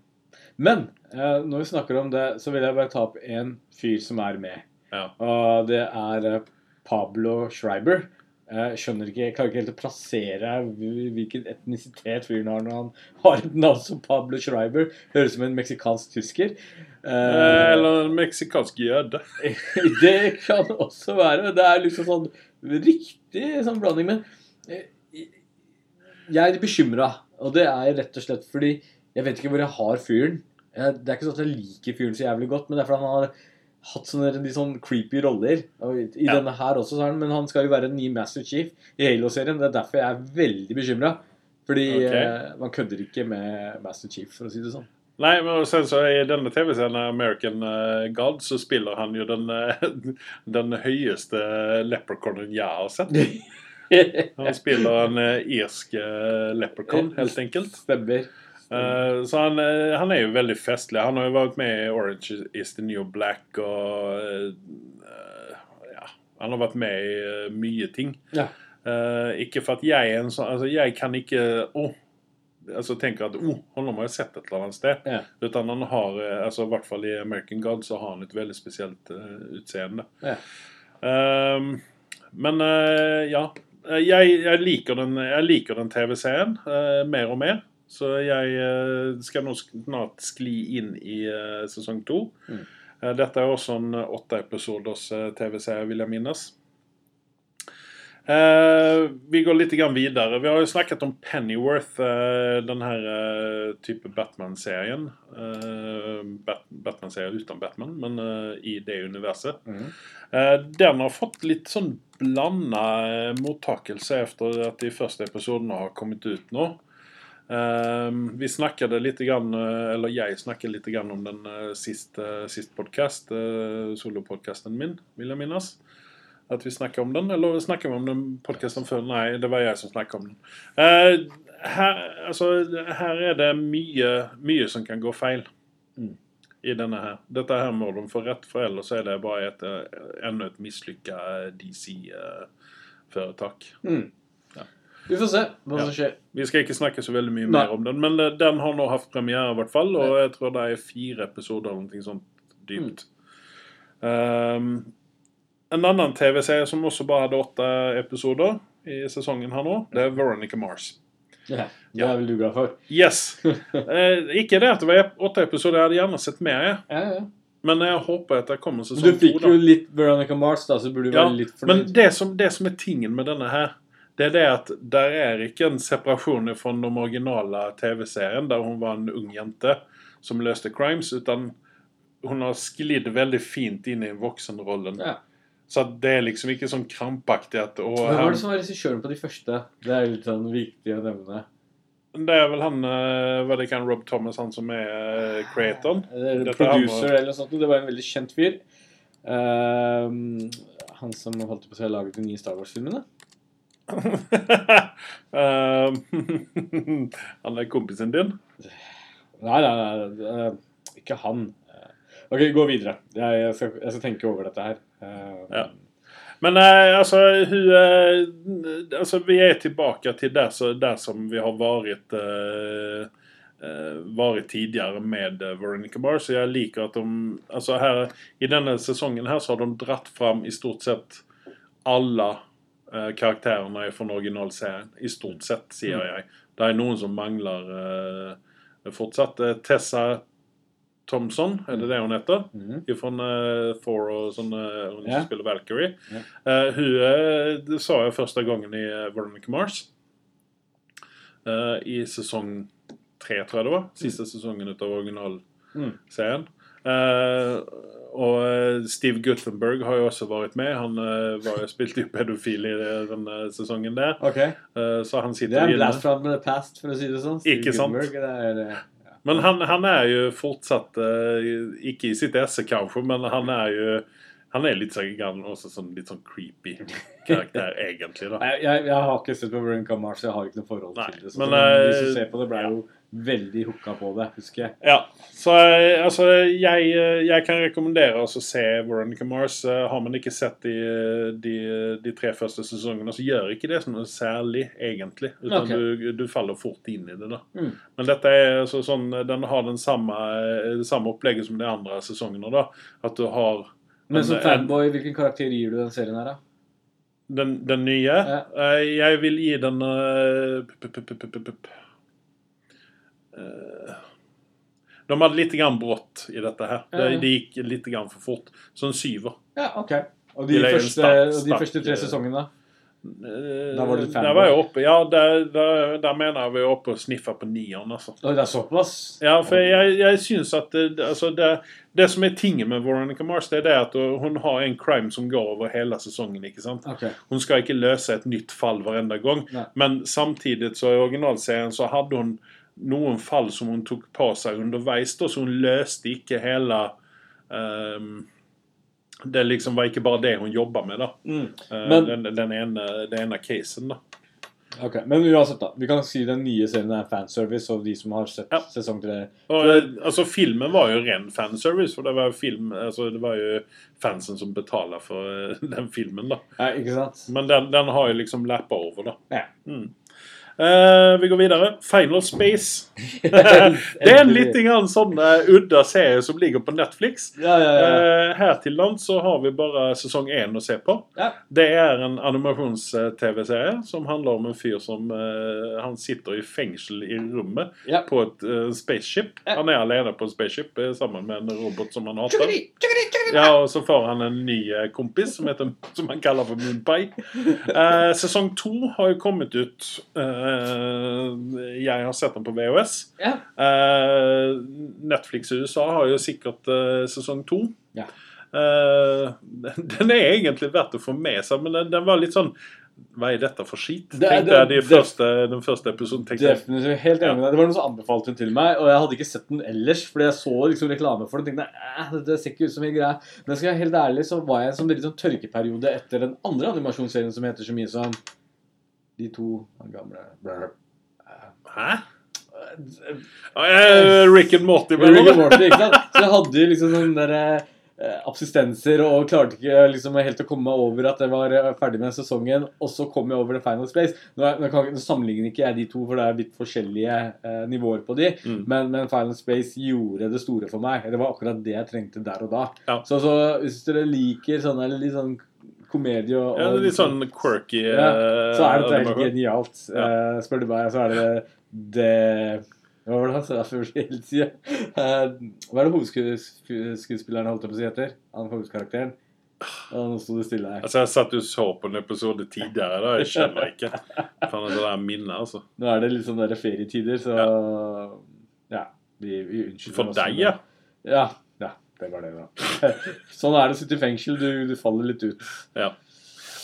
B: Men eh, når vi snakker om det, så vil jeg bare ta opp en fyr som er med.
A: Ja.
B: Og det er eh, Pablo Schreiber. Jeg skjønner ikke, jeg klarer ikke helt å plassere hvilken etnisitet fyren har når han har et navn som Pablo Schreiber. Høres ut som en meksikansk tysker.
A: Eh,
B: Eh,
A: eller en meksikansk jøde.
B: det kan også være. Det er liksom sånn riktig sånn blanding. Men eh, jeg er bekymra, og det er rett og slett fordi jeg vet ikke hvor jeg har fyren. Jeg- Det er ikke sånn at jeg liker fyren så jævlig godt, men det er fordi han har hatt sånne de sånn creepy roller. I
A: Ja.
B: denne her også, så han, men han skal jo være en ny Master Chief i Halo-serien. Det er derfor jeg er veldig bekymra. Fordi
A: okay.
B: eh, man kødder ikke med Master Chief, for å si det sånn.
A: Nei, men sen så i denne TV-serien American eh, God så spiller han jo den, eh, den høyeste leprechaunen jeg har sett. Han spiller en eh, irsk leprechaun, helt enkelt.
B: Stemmer.
A: Eh, så han, eh, han er jo veldig festlig. Han har jo vært med i Orange is the New Black og uh, Ja, han har vært med i uh, mye ting.
B: Ja.
A: Ikke for at jeg er en sånn Altså, jeg kan ikke oh, altså tenker at oh, han har jeg sett et eller annet sted.
B: Ja.
A: Utan han har, altså i hvert fall i American God, så har han et veldig spesielt utseende.
B: Ja.
A: Ehm, Men ja. Jeg, jeg liker den, jeg liker den TV-serien mer og mer. Så jeg eh, skal nå snart skli inn i eh, sesong to.
B: Mm.
A: Eh, dette er også en åtte episoders TV-serie, vil jeg minnes. Eh, vi går litt videre. Vi har jo snakket om Pennyworth, eh, den her eh, type Batman-serien. Bat Batman-serien uten Batman, men i det universet. Mm. Den har fått litt sånn blanda mottakelse etter at de første episodene har kommet ut nå. Eh, vi snakket litt, grann, eh, eller jeg snakket litt grann om den sist, eh, sist podcast, eh, solopodcasten min, vil jeg minnes. At vi snakket om den, eller snakket vi om den podcasten før? Nei, det var jeg som snakket om den. Her, altså, her er det mye, mye som kan gå feil
B: Mm.
A: i denne her. Dette her må de få rett for, ellers er det bare et, enda et mislykka DC-foretak.
B: Mm. Vi får se hva som skjer.
A: Vi skal ikke snakke så veldig mye
B: Nei.
A: mer om den, men eh, den har nå hatt premiere, i hvert fall. Og jeg tror det er fire episoder eller noe sånt dypt. Um, en annen TV-serie som også bare hadde åtte episoder i sesongen her nå, det er Veronica Mars.
B: Ja, det er vel du glad for.
A: Yes! Eh, ikke det at det var åtte episoder, jeg hadde gjerne sett mer, jeg.
B: Ja, ja.
A: Men jeg håper at det kommer
B: sesong
A: sesong
B: du fikk jo litt Veronica Mars, da, så burde du
A: Ja,
B: være litt
A: Men det som, det som er tingen med denne her, det er det at der er ikke en separasjon fra den originale TV-serien, der hun var en ung jente som løste crimes, utan hun har sklidd veldig fint inn i voksenrollen.
B: Ja.
A: Så det er liksom ikke sånn krampaktig at å,
B: Hvem var det som var regissøren på de første? Det er litt sånn viktig å nevne.
A: Det er vel han var det ikke han Rob Thomas, han som er eh, creatoren? Det er
B: producer eller noe sånt. Det var en veldig kjent fyr. Ehm, han som holdt på å si laget de nye Star Wars-filmene.
A: Eh, han er kompisen din?
B: Nei, nei, nei, det- ikke han. Ok, gå videre. Jeg, skal, jeg skal tenke over dette her.
A: Ja. Men eh, altså, hun, eh, altså Vi er tilbake til der, så, der som vi har vært eh, eh, vært tidligere med eh, Veronica Barr, Så jeg liker at de altså her, I denne sesongen her så har de dratt fram i stort sett alle eh, karakterene fra originalserien. I stort sett, sier
B: Mm.
A: jeg. Det er noen som mangler eh, fortsatt. Eh, Tessa Thompson, er det det hun heter?
B: mhm.
A: Fra uh, Thor og sånn uh, Hun yeah. spiller Valkyrie.
B: Yeah.
A: Uh, hun eh, det sa jeg første gangen i Veronica Mars. Eh, I sesong tre, tror jeg det var. Siste sesongen ut av originalserien. Eh, og eh, Steve Guttenberg har jo også vært med. Han uh, var jo spilte jo pedofil i eh, denne sesongen der.
B: Okay.
A: Eh, så han
B: Det er en
A: inne.
B: blast from the past, for å si det sånn. Steve
A: Ikke sant?
B: Det er, ja.
A: Men han, han er jo fortsatt eh, Ikke i sitt esse, kanskje, men han er jo Han er litt sånn, også sånn, litt sånn creepy karakter, egentlig. da.
B: jeg, jeg, jeg har ikke sett på Veronica Mars, jeg har ikke noe forhold
A: Nei,
B: til det. Så
A: men,
B: de som
A: eh,
B: ser på det, ble jo veldig hooka på det, husker jeg.
A: Ja, så altså jeg, jeg kan rekommendere å se Veronica Mars. Har man ikke sett de, de, de tre første sesongene, så gjør ikke det som noe særlig, egentlig. Utan
B: okay.
A: du, du faller fort inn i det. da.
B: Mm.
A: Men dette er altså sånn, den har den samme, det samme opplegget som de andre sesongene. da. At du har
B: Men som fanboy, hvilken karakter gir du den serien her, da?
A: Den, den nye?
B: Ja.
A: Eh, jeg vil gi den pup, pup, pup. Eh, De hadde litt grann brått i dette her. Det, det gikk litt grann for fort. Så en syver.
B: Ja, ok. Og de,
A: de,
B: første,
A: sterk-
B: og de første tre
A: eh,
B: sesongene?
A: Eh,
B: Da var det fem?
A: Der var jeg oppe. Ja, der, der, der mener jeg vi er oppe og sniffer på nieren, altså.
B: Det er såpass?
A: Ja, for jeg, jeg syns at altså det, det som er tinget med Veronica Mars, det er det at hun har en crime som går over hele sesongen. ikke sant?
B: Okay.
A: Hun skal ikke løse et nytt fall hver eneste gang.
B: Nei.
A: Men samtidig så i originalserien så hadde hun noen fall som hun tok på seg underveis, da, så hun løste ikke hele um, Det liksom var ikke bare det hun jobba med, da.
B: Mm.
A: Eh,
B: Men-
A: den, den, ene, den ene casen, da.
B: ok. Men uansett, da. Vi kan si den nye serien er fanservice, og de som har sett
A: Ja.
B: sesong tre
A: eh, altså, filmen var jo ren fanservice, for det var, jo film, altså, det var jo fansen som betaler for eh, den filmen, da.
B: Ja, ikke sant?
A: Men den, den har jo liksom lappa over, da.
B: Ja.
A: Mm. Eh, vi går videre. Final Space. det er en litt sånn uh, udda serie som ligger på Netflix.
B: Ja, ja, ja.
A: Uh, her til land så har vi bare sesong én å se på. Det er en animasjons-TV-serie som handler om en fyr som Han sitter i fengsel i rommet på et spaceship. Han er alene på et spaceship sammen med en robot som han hater. Ja, og så får han en ny kompis som, heter, som han kaller for Moonpie. Sesong to har jo kommet ut. Eh, jeg har sett den på VHS.
B: Ja.
A: Eh, Netflix i USA har jo sikkert eh, sesong to.
B: Ja.
A: Eh, den er egentlig verdt å få med seg, men den, den var litt sånn Hva er dette for skit?
B: Det
A: Tenkte jeg de første, den første episoden.
B: Definitivt helt enig deg. Det var noen som anbefalte den til meg, og jeg hadde ikke sett den ellers, fordi jeg så liksom reklame for den. tenkte det ser ikke ut som en greie. Men skal jeg helt ærlig, så var jeg en sånn tørkeperiode etter den andre animasjonsserien som heter så mye som De to gamle
A: Hæ? Eh, Rick and Morty,
B: Rick and? Morty, ikke sant? Så jeg hadde jo liksom sånne der, eh, absistenser og klarte ikke liksom helt å komme meg over at jeg var eh, ferdig med sesongen. Og så kom jeg over The Final Space. Nå, nå, kan, nå sammenligner ikke jeg de to, for det er litt forskjellige eh, nivåer på de.
A: Mm.
B: Men, men Final Space gjorde det store for meg. Det var akkurat det jeg trengte der og da.
A: Ja.
B: Så, så hvis dere liker sånn eller litt sånn komedie og,
A: Ja, litt sånn quirky
B: ja, så er dette
A: eh,
B: helt genialt.
A: Ja.
B: Eh, spør du meg, så er det det Hva var det han sa før hele tida? Hva er det hovedskuespilleren holdt på å si etter? Han hovedkarakteren? Og nå sto det stille her.
A: Altså, jeg satt jo og så på en episode tidligere. da, Jeg skjønner ikke. Faen, det er minnet, altså.
B: Nå er det litt sånn der ferietider, så ja. vi, vi unnskylder
A: For deg, ja.
B: Ja, ja, det var det, da. sånn er det å sitte i fengsel. Du, du faller litt ut.
A: ja.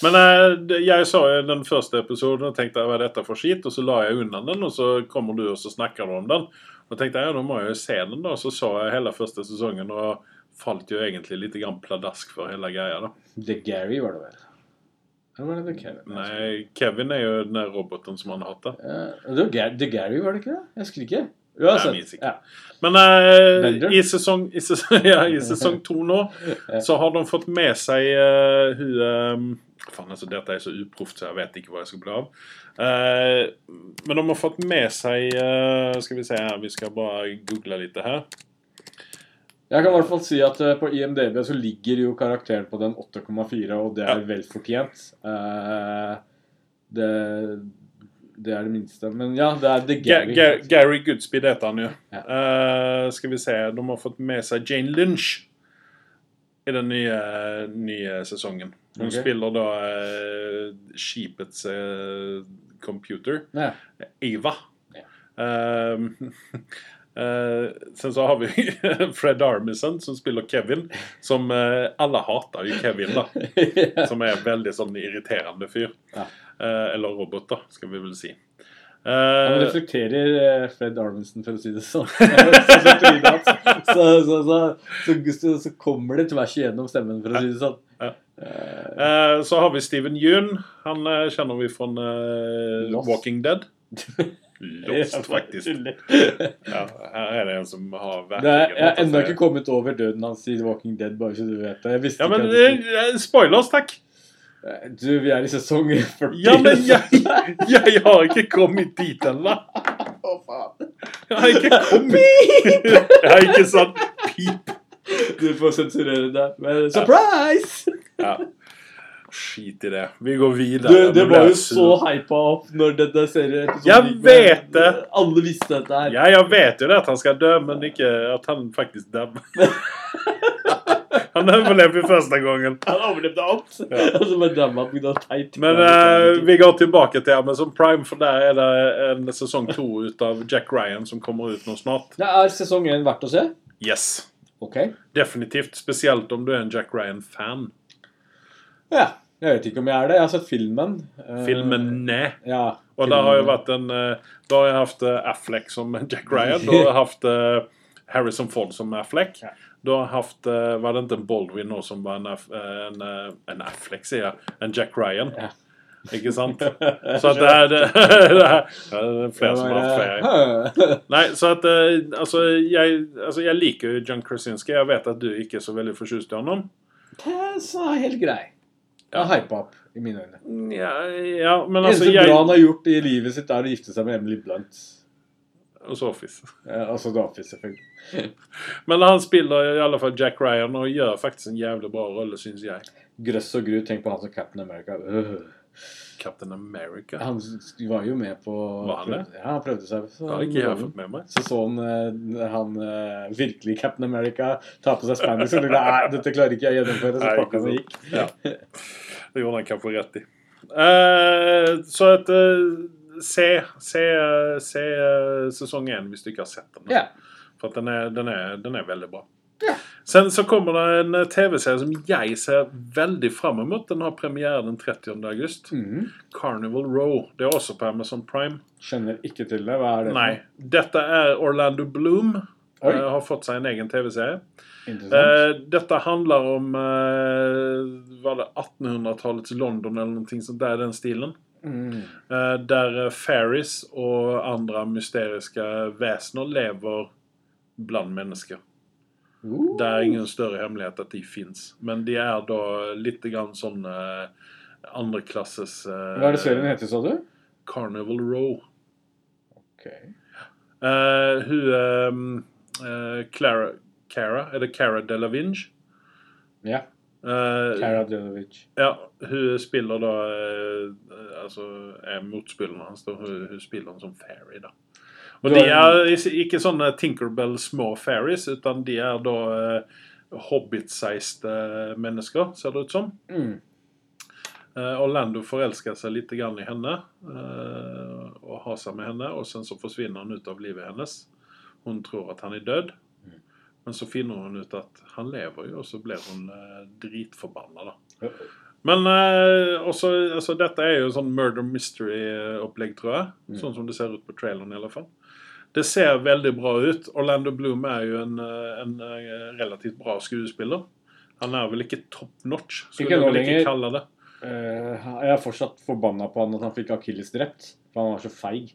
A: Men eh, jeg så jo den første episoden og tenkte hva er dette for skit, og så la jeg unna den, og så kommer du og så snakker du om den. Og tenkte jeg, ja, nå må jeg jo se den, da. Og så så jeg hele første sesongen og falt jo egentlig litt grann pladask for hele greia. da.
B: The Gary var det vel? Eller var det The Kevin?
A: Nei, Kevin er jo den roboten som han hater.
B: Det var The Gary, var det ikke det? Jeg husker ikke. Uansett. Ja.
A: Men
B: uh,
A: i, sesong, i, sesong, ja, i sesong to nå så har de fått med seg uh, hun um, Faen, altså, dette er så uproft, så jeg vet ikke hva jeg skal bli av. Uh, men de har fått med seg uh, Skal vi se her, vi skal bare google litt her.
B: Jeg kan i hvert fall si at på IMDb så ligger jo karakteren på den 8,4, og det er
A: Ja.
B: vel fortjent. Det, det er det minste. Men ja, det er The Gary.
A: Ga Gary Goodspeed heter han jo.
B: Ja.
A: Uh, skal vi se, de har fått med seg Jane Lynch i den nye, nye sesongen. Hun
B: okay.
A: spiller da uh, skipets uh, computer.
B: Ja.
A: Eva.
B: Ja.
A: Ehm, eh, sen så har vi Fred Armisen som spiller Kevin. Som alle hater jo Kevin, da. Som er en veldig sånn irriterende fyr.
B: Ja.
A: Eh, eller roboter, skal vi vel si.
B: Han
A: Eh,
B: reflekterer eh, Fred Arminson, for å si det sånn. så, så, så, så, kommer det tvers igjennom stemmen, for å si det sånn.
A: Så har vi Steven Yeun. Han kjenner vi fra Walking Dead. Lost, faktisk. Ja, her er det en som har
B: Det er, jeg har ennå ikke kommet over døden hans i Walking Dead, bare så du vet det.
A: Ja, men Spoilers, takk!
B: Du, vi er i sesong 40.
A: Ja, men jeg, jeg har ikke kommet dit ennå.
B: Å, faen.
A: Jeg har ikke kommet Jeg har ikke sagt pip.
B: Du får sensurere det. Men surprise!
A: Ja. Skit i det. Vi går videre. Du, det
B: var jo så hypa opp når denne serieepisoden
A: Jeg vet det.
B: Alle visste dette her.
A: Ja, jeg vet jo det at han skal dø, men ikke at han faktisk dør. Han overlevde første gangen.
B: Han overlevde alt.
A: Ja.
B: Og så bare damma på teit.
A: Men eh, vi går tilbake til Amazon Prime, for deg er det en sesong to ut av Jack Ryan som kommer ut nå snart.
B: Det er sesong 1 verdt å se?
A: Yes.
B: Okay.
A: Definitivt. Spesielt om du er en Jack Ryan-fan.
B: Ja. Jeg vet ikke om jeg er det. Jeg har sett filmen. Eh,
A: Filmene.
B: Ja.
A: Og det har jo vært en eh, Da har jeg hatt Affleck som Jack Ryan. Da har jeg hatt Harrison Ford som Affleck.
B: Ja.
A: Da har haft eh, Var det ikke en Baldwin nå som var en, eh, en, eh, en Affleck, sier jeg. En Jack Ryan.
B: Ja.
A: Ikke sant? Så det er, det, det er, det er flere som har hatt flere.
B: flere.
A: Nei, så at altså jeg, altså jeg liker jo John Krasinski. Jeg vet at du ikke er så veldig fortjust i ham.
B: Det er så helt grei. er hypa opp, i mine øyne.
A: Ja, ja men
B: Det
A: altså
B: eneste
A: jeg,
B: bra han har gjort i livet sitt, er å gifte seg med Emily Blunt.
A: Hos Office.
B: Ja, altså The Office, selvfølgelig.
A: Men han spiller i alle fall Jack Ryan og gjør faktisk en jævlig bra rolle, syns jeg.
B: Grøss og gru, tenk på han som Captain America. Uh.
A: Captain America.
B: Han var jo med på
A: Var han det?
B: Ja, han prøvde seg. Så
A: Det har ikke jeg fått med meg.
B: Så så han, eh, han eh, virkelig Captain America ta på seg spandex og tenkte nei, dette klarer ikke jeg å gjennomføre. Så pakka han og gikk.
A: Ja. Det gjorde han kanskje rett i. Uh, så at eh, Se, se, se eh, sesong én hvis du ikke har sett den.
B: Ja.
A: For den er, den er, den er veldig bra.
B: Ja.
A: Sen så kommer det en eh, TV-serie som jeg ser veldig fram mot. Den har premiere den 30. august.
B: Mm.
A: Carnival Row. Det er også på Amazon Prime.
B: Skjønner ikke til det. Hva er det?
A: Nei. Dette er Orlando Bloom.
B: Oi.
A: eh, har fått seg en egen TV-serie. Eh, dette handler om eh, Var det 1800-tallets London eller noe sånt Det er den stilen.
B: Mm.
A: Eh, der eh, fairies og andre mysteriske vesener lever blant mennesker.
B: Uh.
A: Det er ingen større hemmelighet at de fins. Men de er da litt grann sånn eh, andreklasses
B: Hva er det serien heter, sa du?
A: Carnival Row.
B: Ok.
A: Uh, hun eh, uh, Clara Cara, er det Cara Delevingne?
B: Ja.
A: Eh,
B: Cara Delevingne.
A: Ja, hun spiller da eh, Altså er motspilleren hans. Hun, hun spiller en som fairy, da. Og de er ikke sånne Tinkerbell små fairies, utan de er da eh, hobbit-sized mennesker, ser det ut som.
B: Mm.
A: Uh, Orlando forelsker seg litt grann i henne uh, og har seg med henne, og sen så forsvinner han ut av livet hennes. Hun tror at han er død. Men så finner hun ut at han lever jo, og så blir hun eh, dritforbanna, da. Men eh, også, altså, dette er jo sånn murder mystery-opplegg, tror jeg.
B: Mm.
A: Sånn som det ser ut på traileren, i alle fall. Det ser veldig bra ut. Orlando Bloom er jo en, eh, en eh, relativt bra skuespiller. Han er vel ikke top notch, skulle
B: du
A: vel ikke kalle det.
B: Uh, jeg er fortsatt forbanna på han at han fikk Akilles drept. For han var så feig.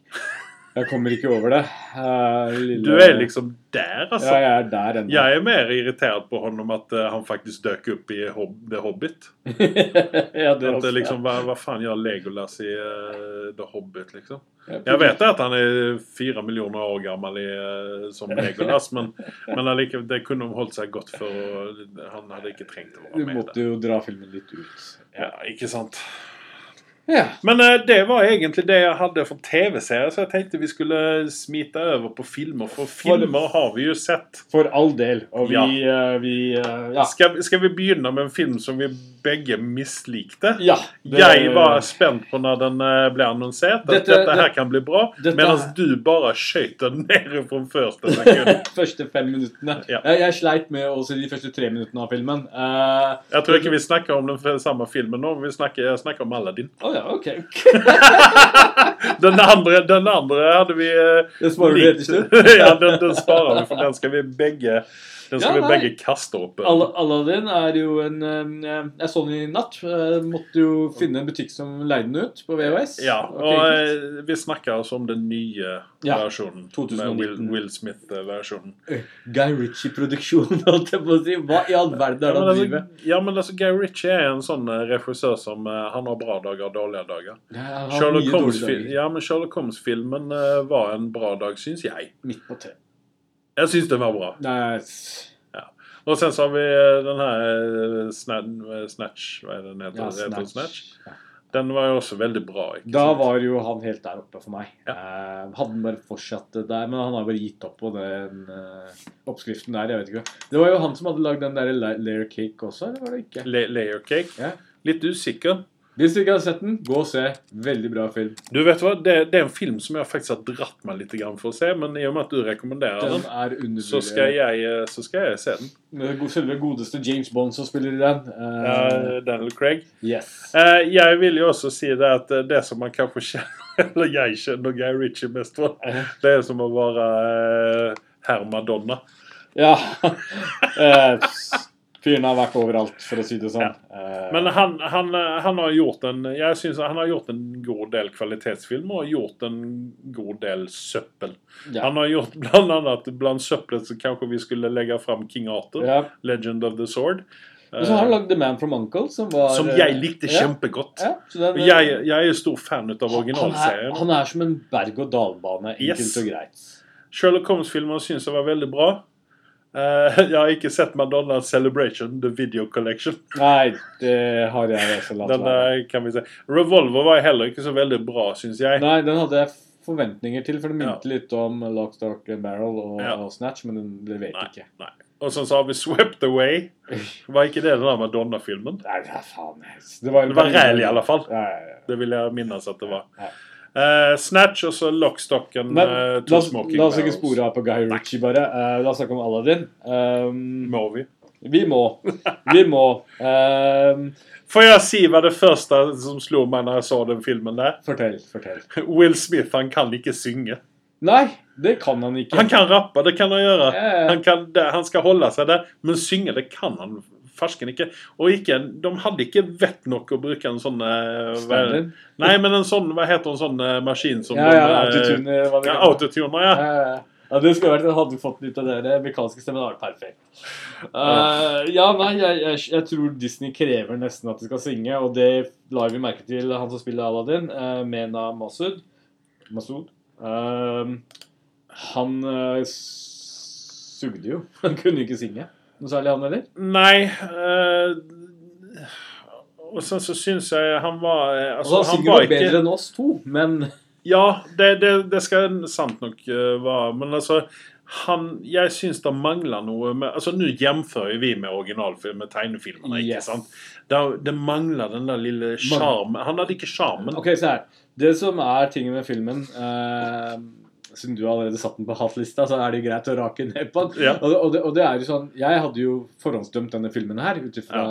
B: Jeg kommer ikke over det. Eh, lille-
A: Du er liksom der, altså.
B: Ja, jeg er der ennå.
A: Jeg er mer irritert på han om at eh, han faktisk dök opp i Hob The Hobbit.
B: ja, det
A: At
B: også.
A: liksom, hva, hva faen gjør Legolas i uh, The Hobbit, liksom? Jeg vet at han er fire millioner år gammel i, som Legolas, men, men allike, det kunne de holdt seg godt for. og Han hadde ikke trengt å
B: Du
A: være med.
B: måtte jo dra filmen litt ut.
A: Ja, ikke sant.
B: Ja.
A: Men eh, det var egentlig det jeg hadde for TV-serier, så jeg tenkte vi skulle smite over på filmer. For filmer har vi jo sett.
B: For all del. Og vi,
A: Ja.
B: eh, vi eh, Ja.
A: Skal, skal vi begynne med en film som vi begge mislikte?
B: ja det-
A: Jeg var spent på når den ble annonsert, at
B: Dette-
A: dette, her
B: det-
A: kan bli bra.
B: dette-
A: Mens du bare skøyt den ned fra første sekund.
B: første fem minuttene.
A: Ja.
B: Jeg, jeg sleit med å se de første tre minuttene av filmen. Uh,
A: Jeg tror ikke vi snakker om den samme filmen nå. Vi snakker, snakker om Aladdin.
B: Å ja, ok.
A: Den andre, den andre hadde vi eh,
B: Det sparer
A: du
B: helt til slutt.
A: ja, den, den sparer vi, for den skal vi begge Den skal
B: Ja,
A: vi
B: nei.
A: begge kaste opp.
B: Al Aladdin er jo en eh, Jeg så den i natt. Jeg måtte jo finne en butikk som leide den ut på VHS.
A: Ja, og eh, vi snakker altså om den nye
B: Ja,
A: versjonen.
B: 2019.
A: Med Will, Will Smith-versjonen.
B: Guy Ritchie-produksjon, holdt jeg på å si. Hva i all verden er det han
A: driver
B: driver
A: ja, men altså, Guy Ritchie er en sånn eh, regissør som eh, Han har bra dager og dårlige dager.
B: Ja,
A: Sherlock Holmes,
B: dager.
A: ja, Holmes-filmen eh, var en bra dag, syns jeg.
B: Midt på tre.
A: Jeg syns den var bra.
B: Nei, Ja.
A: Og sen så har vi eh, den her eh, eh, Snatch Hva er det den heter?
B: ja,
A: Heter den
B: Snatch.
A: Snatch? Den var jo også veldig bra.
B: Da
A: sant?
B: var jo han helt der oppe for meg. Eh, hadde han bare fortsatt der, men han har bare gitt opp på den eh, oppskriften der. jeg vet ikke. Det var jo han som hadde lagd den der layer cake også, eller var det ikke?
A: La Layer Cake.
B: Ja.
A: Litt usikker.
B: Hvis du ikke har sett den, gå og se. Veldig bra film.
A: Du vet hva, det, det er en film som jeg faktisk har dratt meg litt for å se, men i og med at du rekommenderer
B: Den
A: den, så skal jeg, eh, så skal jeg se den.
B: Selve godeste James Bond som spiller i den. Uh,
A: uh, Daniel Craig.
B: yes.
A: Uh, jeg vil jo også si det at det som man kanskje kjenner Eller jeg kjenner Guy Ritchie mest for, det er som å være hermadonna. herr Madonna.
B: Ja. Eh, Fyren har vært overalt, for å si det sånn. Ja.
A: Men han, han, eh, han har gjort en Jeg synes han har gjort en god del kvalitetsfilm og gjort en god del søppel.
B: ja.
A: Han har gjort blant annet blant søppelet så kanskje vi skulle legge fram King Arthur,
B: ja.
A: Legend of the Sword.
B: Og så har han lagd The Man from Uncle, som var
A: Som
B: eh,
A: jeg likte kjempegodt.
B: Den,
A: Jeg, jeg er stor fan av
B: han, er,
A: originalserien.
B: han er som en berg-og-dal-bane, enkelt
A: Yes.
B: og greit.
A: Sherlock Holmes-filmen syns jeg var veldig bra. Eh, jeg har ikke sett Madonna Celebration, The Video Collection.
B: Nei, det har jeg også latt
A: Den
B: være.
A: eh, kan vi se. Revolver var heller ikke så veldig bra, syns jeg.
B: Nei, den hadde jeg forventninger til, for det
A: Ja.
B: litt om Lock, Stock and Barrel og,
A: Ja.
B: og Snatch, men den leverte ikke.
A: Nei. Og så har vi Swept Away. Var ikke det den der Madonna-filmen?
B: Nei, ja, faen. Det var,
A: Det var ræl i alle fall.
B: Ja.
A: Det vil jeg minnes at det var. Eh, Snatch og så Lockstocken.
B: Men
A: uh,
B: la la oss ikke spore av på Guy Ritchie, bare. Uh, la oss snakke om Aladdin. Um,
A: Må vi?
B: vi må. Vi må. Um,
A: Får jeg si hva det første som slo meg når jeg så den filmen der?
B: fortell, fortell.
A: Will Smith han kan ikke synge.
B: Nei, det kan han ikke.
A: Han kan rappe, det kan han gjøre.
B: Ja.
A: Han, kan, det, han skal holde seg der, men synge det kan han farsken ikke. Og ikke, de hadde ikke vett nok å bruke en sånn
B: Standard?
A: Nei, men en sånn Hva heter en sånn eh, maskin som
B: Ja, ja,
A: eh,
B: autotune,
A: Ja, autotuner, ja.
B: Ja, ja, ja. Ja, det skulle vært Hadde du fått ut av det amerikanske stemmen, hadde vært perfekt. Uh, ja, nei, jeg, jeg, jeg tror Disney krever nesten at de skal synge, og det la vi merke til han som spiller Aladdin, uh, Mena Masud. Masud. Uh, han eh, sugde jo. Han kunne jo ikke synge. Noe særlig, han heller.
A: Nei Øh, Og så, så syns jeg han var eh,
B: Altså, han
A: Han var
B: sikkert bedre enn oss to, men
A: Ja, det, det, det skal sant nok uh, være. Men altså han, Jeg syns det mangler noe med altså Nå jamfører vi med originalfilm, med tegnefilmene. ikke
B: Yes.
A: sant? Det, det mangler den der lille sjarmen. Han hadde ikke sjarmen.
B: Ok, se her. Det som er tingen med filmen eh, Siden du allerede satt den på hatlista, så er det greit å rake ned på den.
A: Ja.
B: Og, det, og, det, og det er jo sånn Jeg hadde jo forhåndsdømt denne filmen her ut ifra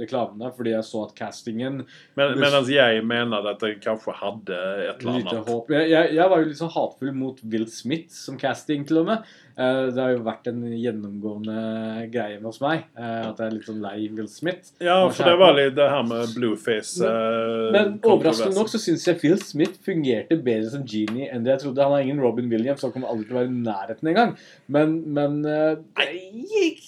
B: reklamene, fordi jeg så at castingen
A: Men, mens jeg mener at den kanskje hadde et eller
B: Lite
A: annet.
B: Jeg, jeg, jeg var jo litt sånn hatfull mot Will Smith som casting, til og med. Eh, det har jo vært en gjennomgående greie hos meg. eh, at jeg er litt sånn lei Will Smith.
A: Ja, for det var litt det her med blueface Men,
B: Men overraskende nok så syns jeg Phil Smith fungerte bedre som genie enn det jeg trodde. Han er ingen Robin Williams, han kommer aldri til å være i nærheten engang. Men, men eh, det gikk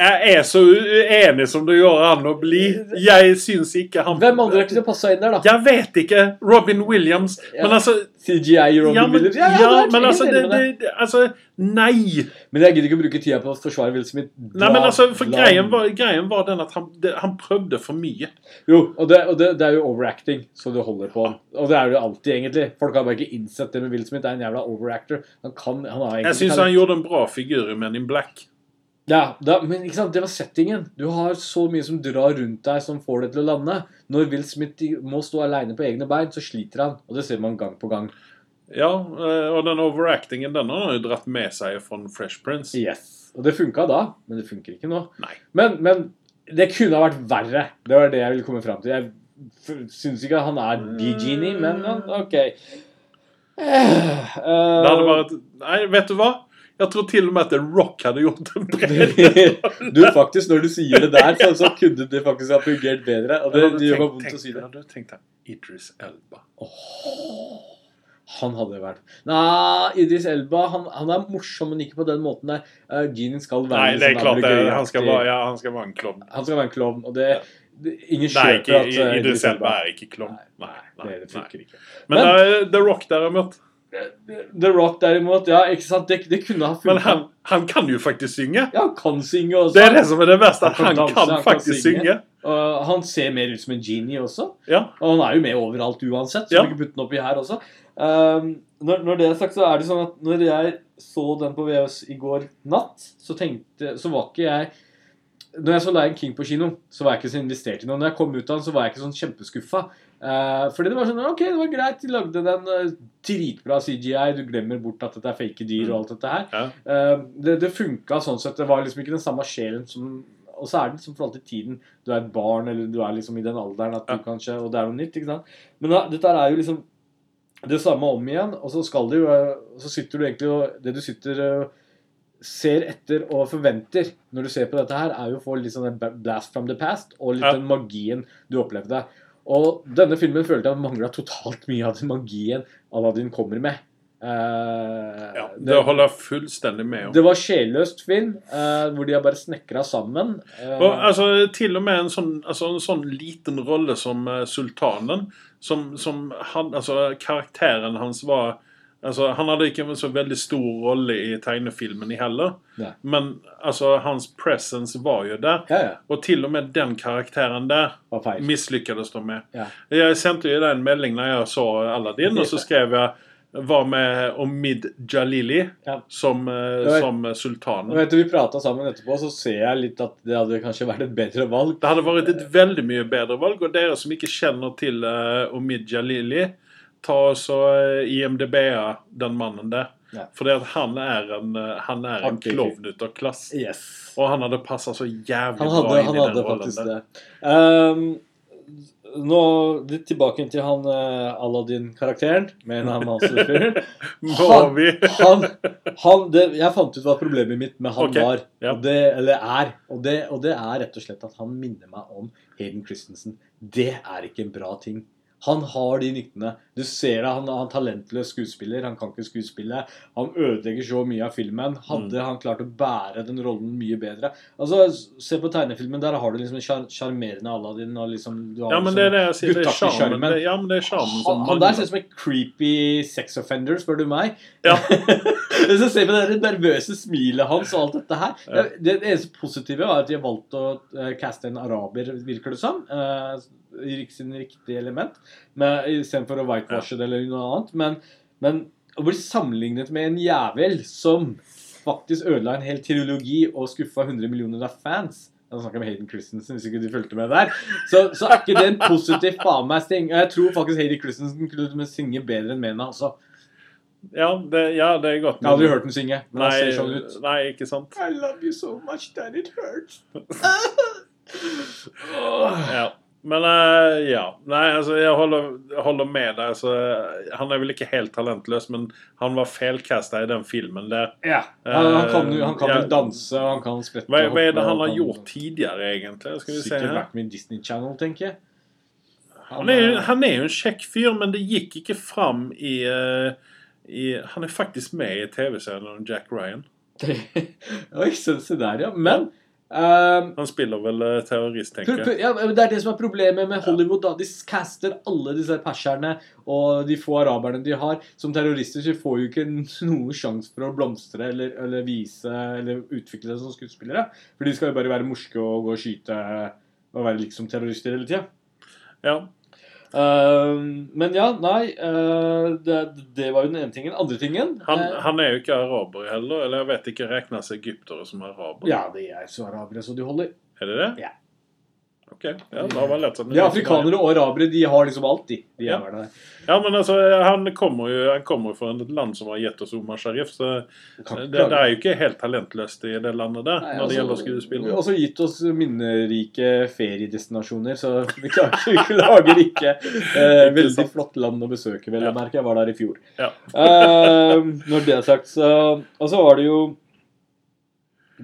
A: Jeg er så uenig som det går an å bli. Jeg syns ikke han
B: Hvem andre kunne passa inn der, da?
A: Jeg vet ikke. Robin Williams. Men altså
B: CGI Robin
A: Ja, men,
B: Williams?
A: ja,
B: ja,
A: men altså, det, det, det, altså Nei!
B: Men jeg gidder ikke å bruke tida på å forsvare Will Smith.
A: Nei, men altså, for
B: Bla, bla.
A: greien var, greien var den at han, det, han prøvde for mye.
B: Jo, og, det, og det, det er jo overacting, så det holder på. Og det er det jo alltid, egentlig. Folk har bare ikke innsett det med Will Smith. Det er en jævla overactor. Han kan, han har
A: Jeg syns han gjorde en bra figur i Men in Black.
B: Ja, da, men ikke sant, det var settingen. Du har så mye som drar rundt deg, som får det til å lande. Når Will Smith må stå aleine på egne bein, så sliter han. Og det ser man gang på gang.
A: Ja, eh, og den overactingen den har jo dratt med seg fra Fresh Prince.
B: Yes. Og det funka da, men det funker ikke nå.
A: Nei.
B: Men, men det kunne ha vært verre. Det var det jeg ville komme fram til. Jeg syns ikke han er the genie, men OK. Uh,
A: Det hadde vært Nei, vet du hva? Jeg tror til og med at The Rock hadde gjort en bedre.
B: Du, faktisk, når du sier det der, så, så kunne det faktisk ha fungert bedre. Og det, det gjør meg vondt å si det.
A: Hadde du tenkt deg Idris Elba?
B: Han hadde vært Nei, Idris Elba han, han er morsom, men ikke på den måten der. Uh, Genien skal være
A: Nei, det er
B: liksom
A: klart det. Han skal være, ja, han skal være en klovn.
B: Han skal være en klovn, og det, det Ingen
A: Nei,
B: at uh,
A: Idris Elba er ikke klovn.
B: Nei, nei, det funker ikke.
A: Men,
B: Men-
A: uh, The Rock derimot
B: The Rock derimot, ja, ikke sant, det, det kunne ha
A: Men han, han kan jo faktisk synge.
B: Ja, han kan synge også.
A: Det er det som er det verste.
B: Han
A: han
B: kan danse,
A: kan faktisk
B: synge.
A: synge.
B: Uh, han ser mer ut som en genie også.
A: Ja.
B: Og han er jo med overalt uansett, så
A: Ja.
B: vi kan putte den oppi her også. Um, når, når det er sagt, så er det sånn at når jeg så den på VHS i går natt, så tenkte Så var ikke jeg Når jeg så Lion King på kino, så var jeg ikke så investert i noe. Når jeg kom ut av den, så var jeg ikke sånn kjempeskuffa. Uh, fordi det var sånn Ok, det var greit, de lagde den uh, dritbra CGI, du glemmer bort at dette er fake dyr og alt dette her.
A: Ja.
B: Uh, det det funka sånn sett. Det var liksom ikke den samme sjelen som Og så er det liksom for alltid tiden. Du er et barn, eller du er liksom i den alderen at du
A: Ja.
B: kanskje Og det er noe nytt, ikke sant. Men da, dette er jo liksom det samme om igjen, og så skal det jo Så sitter du egentlig og Det du sitter ser etter og forventer når du ser på dette her, er jo å få litt sånn en blast from the past, og litt
A: Ja.
B: den magien du opplevde. Og denne filmen følte jeg mangla totalt mye av den magien Aladdin kommer med. Uh,
A: Ja, det holder jeg fullstendig med om.
B: det var sjelløst film, uh, hvor de har bare snekra sammen. Uh,
A: Og, altså, til og med en sånn, altså, en sånn liten rolle som sultanen, som, som han, altså, karakteren hans var altså, Han hadde ikke en så veldig stor rolle i tegnefilmen heller,
B: Nei.
A: men altså, hans presence var jo der.
B: ja, ja.
A: Og til og med den karakteren der
B: feil.
A: de med.
B: Ja.
A: Jeg sendte jo deg en melding når jeg så Aladdin, og så skrev jeg var med Omid Jalili
B: Ja.
A: som, eh,
B: vet-
A: som
B: Og
A: sultanen.
B: vet du, Vi prata sammen etterpå, så ser jeg litt at det hadde kanskje vært et bedre valg.
A: Det hadde vært et veldig mye bedre valg, og dere som ikke kjenner til uh, Omid Jalili, ta også uh, IMDb-a den mannen der.
B: Ja.
A: Fordi at han er en, eh, han er en klovn ut av klass.
B: Yes.
A: Og han hadde passa så jævlig
B: hadde,
A: bra inn i den rollen der.
B: det. Ehm, nå litt tilbake til han uh, Aladdin-karakteren med en annen
A: han?
B: Han, han det, Jeg fant ut hva problemet mitt med han
A: okay.
B: var.
A: ja.
B: Og det, eller er. Og det, og det er rett og slett at han minner meg om Hayden Christensen. Det er ikke en bra ting. Han har de nyktene. Du ser det, han er en talentløs skuespiller. Han kan ikke skuespille. Han ødelegger så mye av filmen. Hadde
A: Mm.
B: han klart å bære den rollen mye bedre Altså, Se på tegnefilmen. Der har du liksom en sjar- sjarmerende Aladdin. Og liksom, du har
A: Ja, men
B: liksom
A: det er det jeg sier. Det er sjarmen. Ja, men det er sjarmen
B: han,
A: som
B: han der ser ut som en creepy sex offender, spør du meg.
A: Ja.
B: Du ser på det nervøse smilet hans og alt dette her
A: Ja.
B: Det eneste positive var at de har valgt å uh, caste en araber, virker det som. Uh, sin riktige element. Istedenfor å whitewashe det eller noe annet. Men, men å bli sammenlignet med en jævel som faktisk ødela en hel trilogi og skuffa 100 millioner av fans snakker jeg med Hayden Christensen, hvis ikke du fulgte med der. Så, så er ikke det en positiv faen meg ting. Og Jeg tror faktisk Hayden Christensen kunne synge bedre enn Mena også.
A: Ja, det, ja, det er godt.
B: Jeg har aldri hørt den synge, men
A: Nei,
B: ser sånn ut.
A: nei, ikke sant.
B: I love you so much that it hurts.
A: Ja. Men uh, ja. Nei, altså, jeg holder, holder med deg. Altså, han er vel ikke helt talentløs, men han var feilcasta i den filmen der.
B: Ja. Han, han kan, han kan
A: Ja.
B: vel danse, og han kan sprette
A: Hva, hva er det han har gjort tidligere, egentlig? Skal vi se
B: Sikkert vært med i Disney Channel, tenker jeg.
A: Han er, han er jo en kjekk fyr, men det gikk ikke fram i, eh, i Han er faktisk med i TV-serien om Jack Ryan.
B: Oi, se der, ja. Men ehm,
A: Han spiller vel eh, terrorist, tenker jeg.
B: Ja, Det er det som er problemet med Hollywood. da De caster alle disse perserne og de få araberne de har, som terrorister. Så de får jo ikke noen sjanse for å blomstre eller, eller vise eller utvikle seg som skuespillere. For de skal jo bare være morske og gå og skyte og være liksom terrorister hele tida.
A: Ja.
B: Men ja, nei Uh, det, det var jo den ene tingen. Andre tingen
A: Han,
B: uh,
A: han er jo ikke araber heller. Eller jeg vet ikke, regnes egyptere som araber?
B: Ja, de er så arabere så de holder.
A: Er det det?
B: Ja.
A: Ok, ja, da var det lett.
B: De afrikanere og arabere de har liksom alt, de. de
A: Ja.
B: er der.
A: Ja, men altså, han kommer jo han kommer fra et land som har gitt oss Omar Sharif, så det, det er jo ikke helt talentløst i det landet der
B: Nei,
A: når det
B: altså,
A: gjelder skuespill.
B: vi Og så gitt oss minnerike feriedestinasjoner, så vi klager, vi klager ikke. Eh, veldig flott land å besøke, vel
A: Ja.
B: merker, merke. Jeg var der i fjor.
A: Ja.
B: Eh, når det er sagt, så Og så var det jo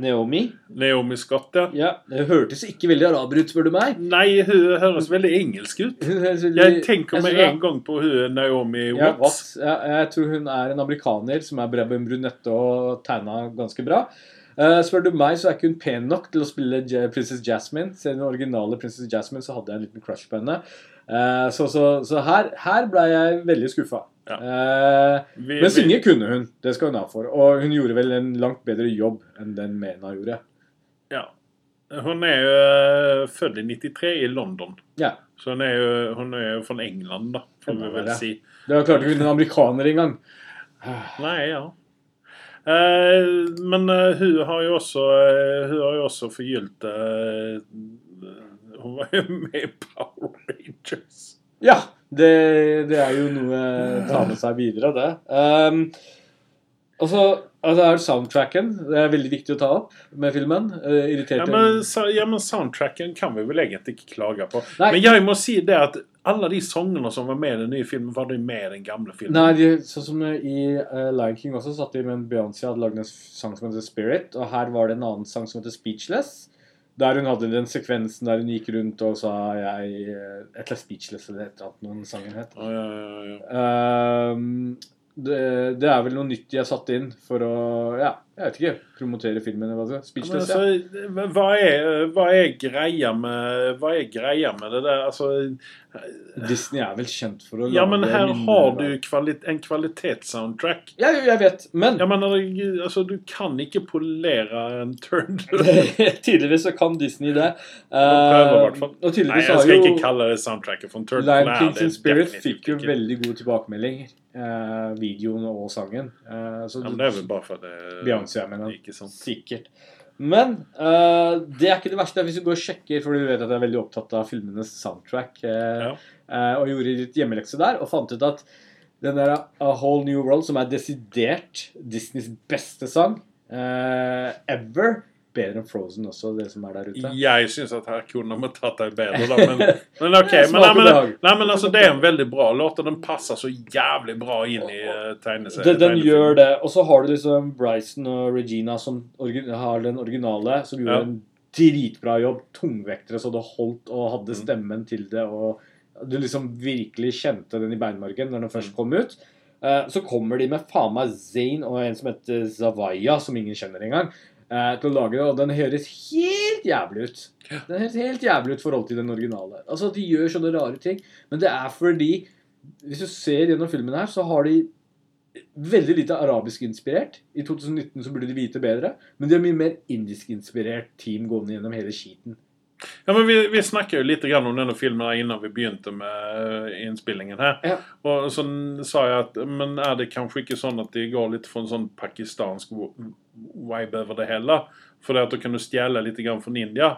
B: Naomi.
A: Naomi Scott, ja.
B: Ja, Det hørtes ikke veldig araber ut, spør du meg.
A: Nei, hun høres veldig engelsk ut. Jeg tenker med en gang på hun Naomi
B: Ja,
A: Watts.
B: Watts. Ja, jeg tror hun er en amerikaner som er brunette og tegna ganske bra. Uh, spør du meg, så er ikke hun pen nok til å spille Princess Jasmine. Se den originale Princess Jasmine, så hadde jeg en liten crush på henne. Eh, så så, så her, her ble jeg veldig skuffa.
A: Ja.
B: Eh,
A: Vi-
B: men synge kunne hun. Det skal hun ha for. Og hun gjorde vel en langt bedre jobb enn den Mena gjorde.
A: Ja. Hun er jo eh, født i 93 i London.
B: Ja.
A: Så hun er jo, hun er jo fra England, da, får vi vel si.
B: Det klarte ikke en amerikaner engang.
A: Nei, ja. Men hun har jo også Hun har jo også forgylt Hun var jo med i Power Rangers.
B: Ja, det, det er jo noe å ta med seg videre, det. Um, og så altså er soundtracken. Det er veldig viktig å ta opp med filmen. Uh,
A: Ja men, ja, men soundtracken kan vi vel egentlig ikke klage på.
B: Nei.
A: Men jeg må si det at alle de sangene som var med i den nye filmen, var de med i den gamle filmen.
B: Nei, de, sånn som i uh, Lion King også, satt de med en Beyoncé hadde lagd en sang som heter Spirit, og her var det en annen sang som heter Speechless. Der hun hadde den sekvensen der hun gikk rundt og sa jeg eh, Et eller annet Speechless eller et eller annet noen sangen het.
A: Oh, ja, ja, ja.
B: Um, Det, det er vel noe nytt de har satt inn for å ja, jeg vet ikke, promotere filmen. eller hva det.
A: Men
B: ja.
A: altså, hva, er, hva, er greia med, hva er greia med det der? Altså,
B: Disney er vel kjent for å
A: ja, men her
B: mindre,
A: har du kvali en kvalitetssoundtrack.
B: Ja, jeg vet, men
A: ja, men altså, du kan ikke polere en turn.
B: Tydeligvis så kan Disney det.
A: prøver hvert fall.
B: og
A: Nei, jeg skal
B: jo
A: ikke kalle det soundtracket for en turn.
B: Lion
A: det
B: Kings and Spirit fikk jo veldig gode tilbakemeldinger. Uh, videoen og sangen. Uh, så
A: ja, men Det er vel bare for fordi
B: Beyoncé, jeg mener.
A: Ikke sant.
B: Sikkert. Men uh, det er ikke det verste. Hvis du går og sjekker, for du vet at jeg er veldig opptatt av filmenes soundtrack, uh,
A: Ja.
B: uh, og gjorde litt hjemmelekse der, og fant ut at den der A Whole New World, som er desidert Disneys beste sang ever Bedre enn Frozen også, det som er der ute.
A: Jeg syns at her kunne vi tatt deg bedre, da. Men, men ok. Men, nei, men, nei, men altså, det er en veldig bra låt, og den passer så jævlig bra inn i uh, tegneserien.
B: Den, den gjør det. Og så har du liksom Bryson og Regina som har den originale, som gjorde
A: Ja.
B: en dritbra jobb. Tungvektere så det holdt, og hadde
A: Mm.
B: stemmen til det. Og du liksom virkelig kjente den i beinmargen når den først
A: Mm.
B: kom ut. Eh, Så kommer de med faen meg Zain og en som heter Zavaya, som ingen kjenner engang, eh, til å lage det. Og den høres helt jævlig ut. Den høres helt jævlig ut i forhold til den originale. Altså, De gjør sånne rare ting. Men det er fordi Hvis du ser gjennom filmen her, så har de veldig lite arabisk-inspirert. I 2019 så burde de vite bedre. Men de har mye mer indisk-inspirert team gående gjennom hele skiten.
A: Ja, men vi, vi snakket jo litt grann om denne filmen innan vi begynte med eh, innspillingen her.
B: Ja.
A: Og så sa jeg at Men er det kanskje ikke sånn at de går litt for en sånn pakistansk vibe over det hele? For da kan du stjele litt grann fra India.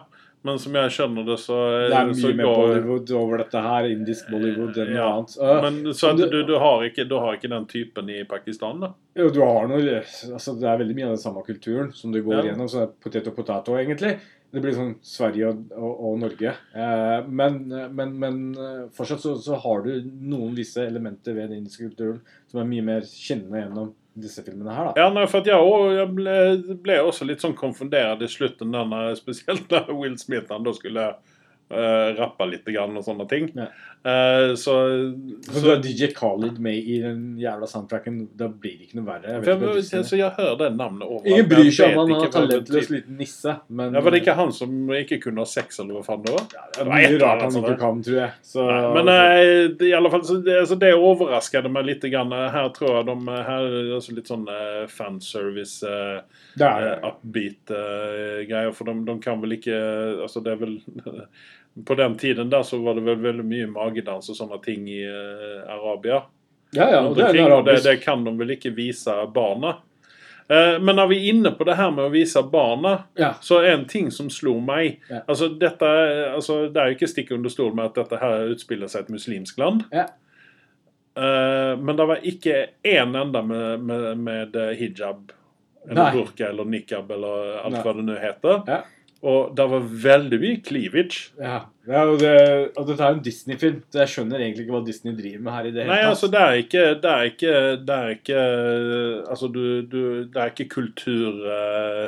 A: Men som jeg skjønner det, så
B: Det er mye mer Bollywood over dette her. Indisk Bollywood eller noe
A: Ja.
B: annet. Uh,
A: Men så du, du, har ikke, du har ikke den typen i Pakistan, da?
B: jo, du har noe altså Det er veldig mye av den samme kulturen som du går
A: Ja.
B: gjennom. Så det er potet og potato, egentlig. Det blir sånn Sverige og, og, og Norge. Uh, men, men, men eh, fortsatt så, så har du noen visse elementer ved den indiske kulturen som er mye mer kjennende gjennom disse filmene her, da.
A: Ja, nei, for jeg, og jeg ble, ble også litt sånn konfundert i slutten, der, spesielt da Will Smith han da skulle uh, rappe litt grann og sånne ting.
B: Ja.
A: Eh, så,
B: Så du har DJ Khalid med i den jævla soundtracken. Da blir det ikke noe verre. Jeg vet
A: for jeg, så jeg hører det navnet over.
B: Ingen bryr seg om han har
A: talent til
B: talentløs
A: slite
B: liten nisse, men
A: Ja, Var det ikke han som ikke kunne ha sex, eller hva faen det var?
B: Det
A: det
B: er mye rart han ikke kan, tror jeg. Så,
A: Nei, men eh, det, i alle fall, så det, altså, det overraskede meg litt. Grann. Her tror jeg de Her er altså litt sånn uh, fanservice uh,
B: det er
A: eh,
B: det.
A: upbeat eh, greier. For de, de kan vel ikke Altså, det er vel På den tiden der så var det vel veldig mye magedans og sånne ting i uh, Arabia.
B: Ja, ja, det
A: og det, det kan de vel ikke vise barna. Uh, Men når vi er inne på det her med å vise barna,
B: Ja.
A: så er en ting som slo meg
B: Ja.
A: altså, dette, altså, Det er jo ikke stikk under stol med at dette her utspiller seg i et muslimsk land.
B: Ja.
A: Uh, men det var ikke én enda med, med, med hijab. Eller burka eller nikab eller alt
B: Nei.
A: hva det nå heter.
B: Ja.
A: Og det var veldig mye cleavage.
B: Ja, ja og, det, og dette er en Disney-film, så jeg skjønner egentlig ikke hva Disney driver med her. i det hele
A: Nei,
B: tatt.
A: altså det er ikke Det er ikke, det er ikke Altså, du, du Det er ikke kultur
B: uh,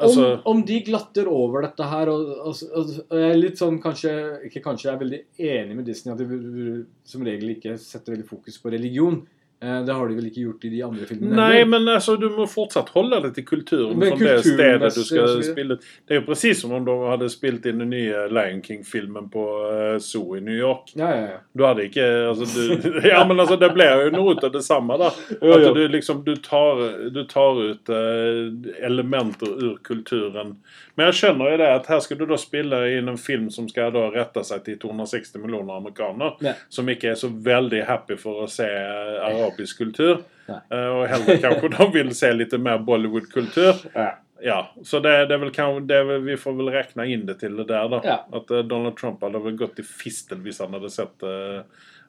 A: Altså
B: om, om de glatter over dette her og, og, og, og Jeg er litt sånn kanskje Ikke kanskje, jeg er veldig enig med Disney at de som regel ikke setter veldig fokus på religion. Eh, Det har de vel ikke gjort i de andre filmene?
A: Nei,
B: heller.
A: men altså, du må fortsatt holde deg til kulturen
B: Men
A: från det stedet du skal
B: og
A: spille. Det er jo precis som om de hadde spilt inn den nye Lion King-filmen på eh, Zoo i New York.
B: Ja, ja, ja.
A: Du hadde ikke altså, du, Ja, men altså, det ble jo noe av det samme, da. At du liksom Du tar, du tar ut uh, elementer ur kulturen. Men jeg skjønner jo det at her skal du da spille inn en film som skal da rette seg til 260 millioner amerikanere, som ikke er så veldig happy for å se arabisk kultur. Eh, og heller kanskje de vil se litt mer Bollywood-kultur.
B: Ja.
A: Ja, så det, det er vel det er vel, Vi får vel regne inn det til det der, da.
B: Ja.
A: At eh, Donald Trump hadde vel gått i fistel hvis han hadde sett uh,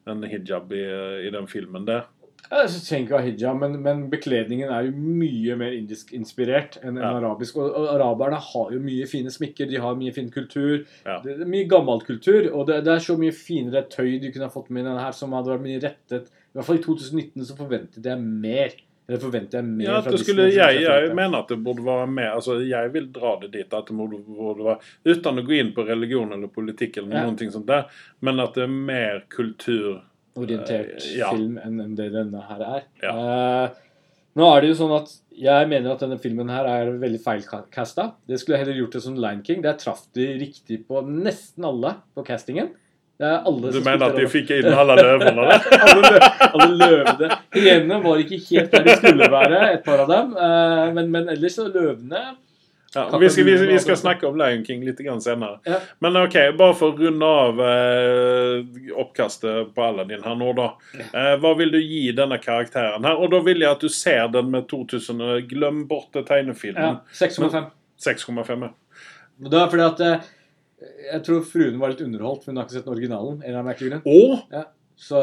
A: en hijab i, i den filmen der.
B: Jeg synes trenger ikke å ha hijab, men, men bekledningen er jo mye mer indisk-inspirert enn en
A: Ja.
B: arabisk. Og, og araberne har jo mye fine smykker, de har mye fin kultur.
A: Ja.
B: Det, er mye gammel kultur, og det, det er så mye finere tøy du kunne ha fått med i denne her, som hadde vært mye rettet. I hvert fall i 2019 så forventet jeg mer. Eller forventer jeg mer
A: Ja, at det skulle, jeg, jeg mener at det burde være med altså Jeg vil dra det dit at det burde, burde være Uten å gå inn på religion eller politikk, eller
B: Ja.
A: noen ting sånt der, men at det er mer kultur
B: orientert
A: Eh, ja.
B: film enn det denne her er.
A: Ja.
B: Uh, nå er det jo sånn at jeg mener at denne filmen her er veldig feilkasta. Det skulle jeg heller gjort det som Lion King. Der traff de riktig på nesten alle på castingen. Alle
A: Du mener at de fikk inn alle løvene
B: da? alle, lø alle løvene. Hyenene var ikke helt der de skulle være, et par av dem. Eh, men, men ellers så løvene
A: Ja, vi, skal, vi, vi skal snakke om Lion King litt senere.
B: Ja.
A: Men ok, bare for å runde av eh, oppkastet på Aladdin her nå, da. Eh, hva vil du gi denne karakteren her? Og da vil jeg at du ser den med 2000 Glem bort tegnefilmen.
B: ja,
A: tegnefilmen.
B: 6,5.
A: 6,5. ja.
B: Det er fordi at jeg tror fruen var litt underholdt, for hun har ikke sett den originalen. En annen merkelig grunn.
A: ja,
B: Så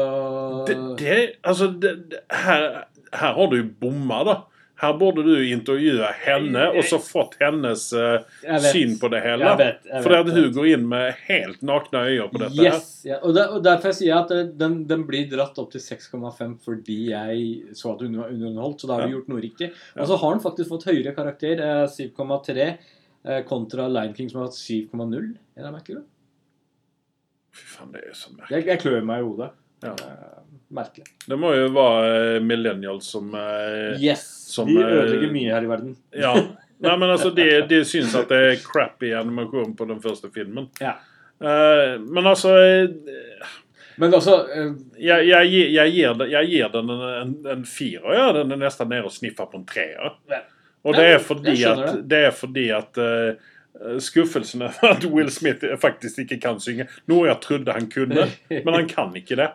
A: det, det, altså, det, her, her har du bomma, da. Her burde du intervjue henne og så fått hennes
B: uh,
A: syn på det hele.
B: Jeg vet, jeg
A: Fordi at hun går inn med helt nakne øyne på dette.
B: Yes, ja. og, der, og derfor sier jeg at den, den blir dratt opp til 6,5 fordi jeg så at hun var underholdt. Så da har vi gjort noe riktig. Og så har den faktisk fått høyere karakter, eh, 7,3, eh, kontra Lion King som har hatt 7,0. Er det merkelig?
A: Fy faen, det er så merkelig.
B: Jeg, jeg klør meg i hodet.
A: Ja.
B: Eh, merkelig.
A: Det må jo være eh, millennials som eh,
B: Yes!
A: som,
B: De
A: eh,
B: ødelegger mye her i verden.
A: Ja. Nei, men altså, de, de syns at det er crappy animasjon på den første filmen.
B: Ja.
A: Eh, men altså eh,
B: Men altså eh,
A: jeg, jeg, jeg, gir, jeg gir den en, en, en firer. Ja. Den er nesten nede og sniffer på en treer.
B: Ja.
A: Og det er fordi at,
B: det.
A: det er fordi at uh, skuffelsen over at Will Smith faktisk ikke kan synge. Noe jeg trodde han kunne, men han kan ikke det.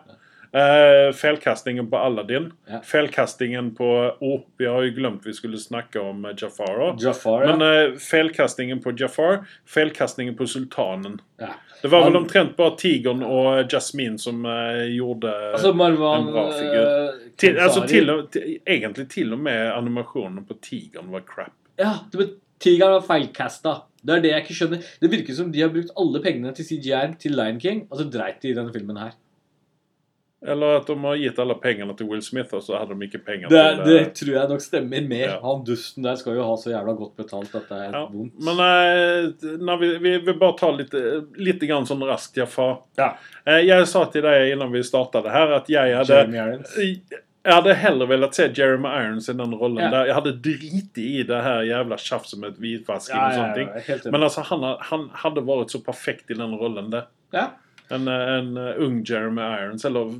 A: Uh, feilkastingen på Aladdin.
B: Ja.
A: Feilkastingen på oh, Vi har jo glemt vi skulle snakke om eh, Jafar.
B: Jafar, ja.
A: Men eh, feilkastingen på Jafar, feilkastingen på sultanen.
B: Ja.
A: Det var vel omtrent bare Tigeren og Jasmine som eh, gjorde
B: altså Marwan
A: en bra figur.
B: eh,
A: til, altså, til, til, Egentlig til og med animasjonen på Tigeren var crap.
B: Ja, det var Tigeren var feilkasta. Det er det jeg ikke skjønner. Det virker som de har brukt alle pengene til CGI til Lion King, og så dreit de i denne filmen her.
A: Eller at de har gitt alle pengene til Will Smith, og så hadde de ikke penger
B: Det,
A: til
B: det
A: det
B: tror jeg nok stemmer mer.
A: Ja.
B: Han dusten der skal jo ha så jævla godt betalt at det er
A: ja.
B: vondt.
A: Men eh, når vi, vi vil bare ta litt, litt grann sånn raskt, Jaffa.
B: Ja.
A: Eh, jeg sa til deg innan vi startet her, at jeg hadde
B: Jeremy Irons.
A: Jeg hadde heller villet se Jeremy Irons i den rollen
B: Ja.
A: der. Jeg hadde driti i det her jævla tjafset med hvitvasking
B: Ja,
A: og sånne ting. Men altså, han, han hadde vært så perfekt i den rollen der.
B: ja.
A: En, en eh, ung Jeremy Irons, eller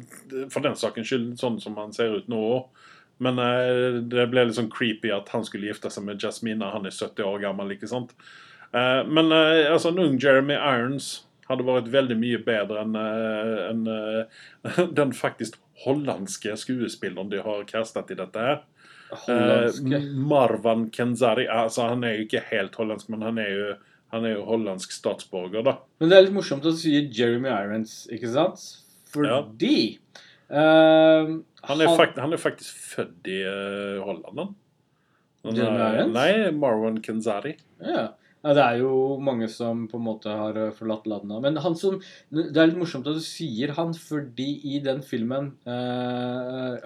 A: for den sakens skyld sånn som han ser ut nå. Men eh, det ble litt sånn creepy at han skulle gifte seg med Jasmine når han er 70 år gammel. ikke sant? Eh, men eh, altså, en ung Jeremy Irons hadde vært veldig mye bedre enn en, den faktisk hollandske skuespilleren de har castet i dette her. Marwan Kenzari. Altså, han er jo ikke helt hollandsk, men han er jo, han er jo hollandsk statsborger, da.
B: Men det er litt morsomt å si Jeremy Irons, ikke sant? Fordi eh,
A: Han er, fakt, han er faktisk født i uh, Holland. han. Han
B: Jeremy
A: er-
B: Irons?
A: Nei, Marwan Kenzari.
B: Ja. ja, det er jo mange som på en måte har eh, forlatt landet. Men han som, det er litt morsomt at du sier han, fordi i den filmen uh,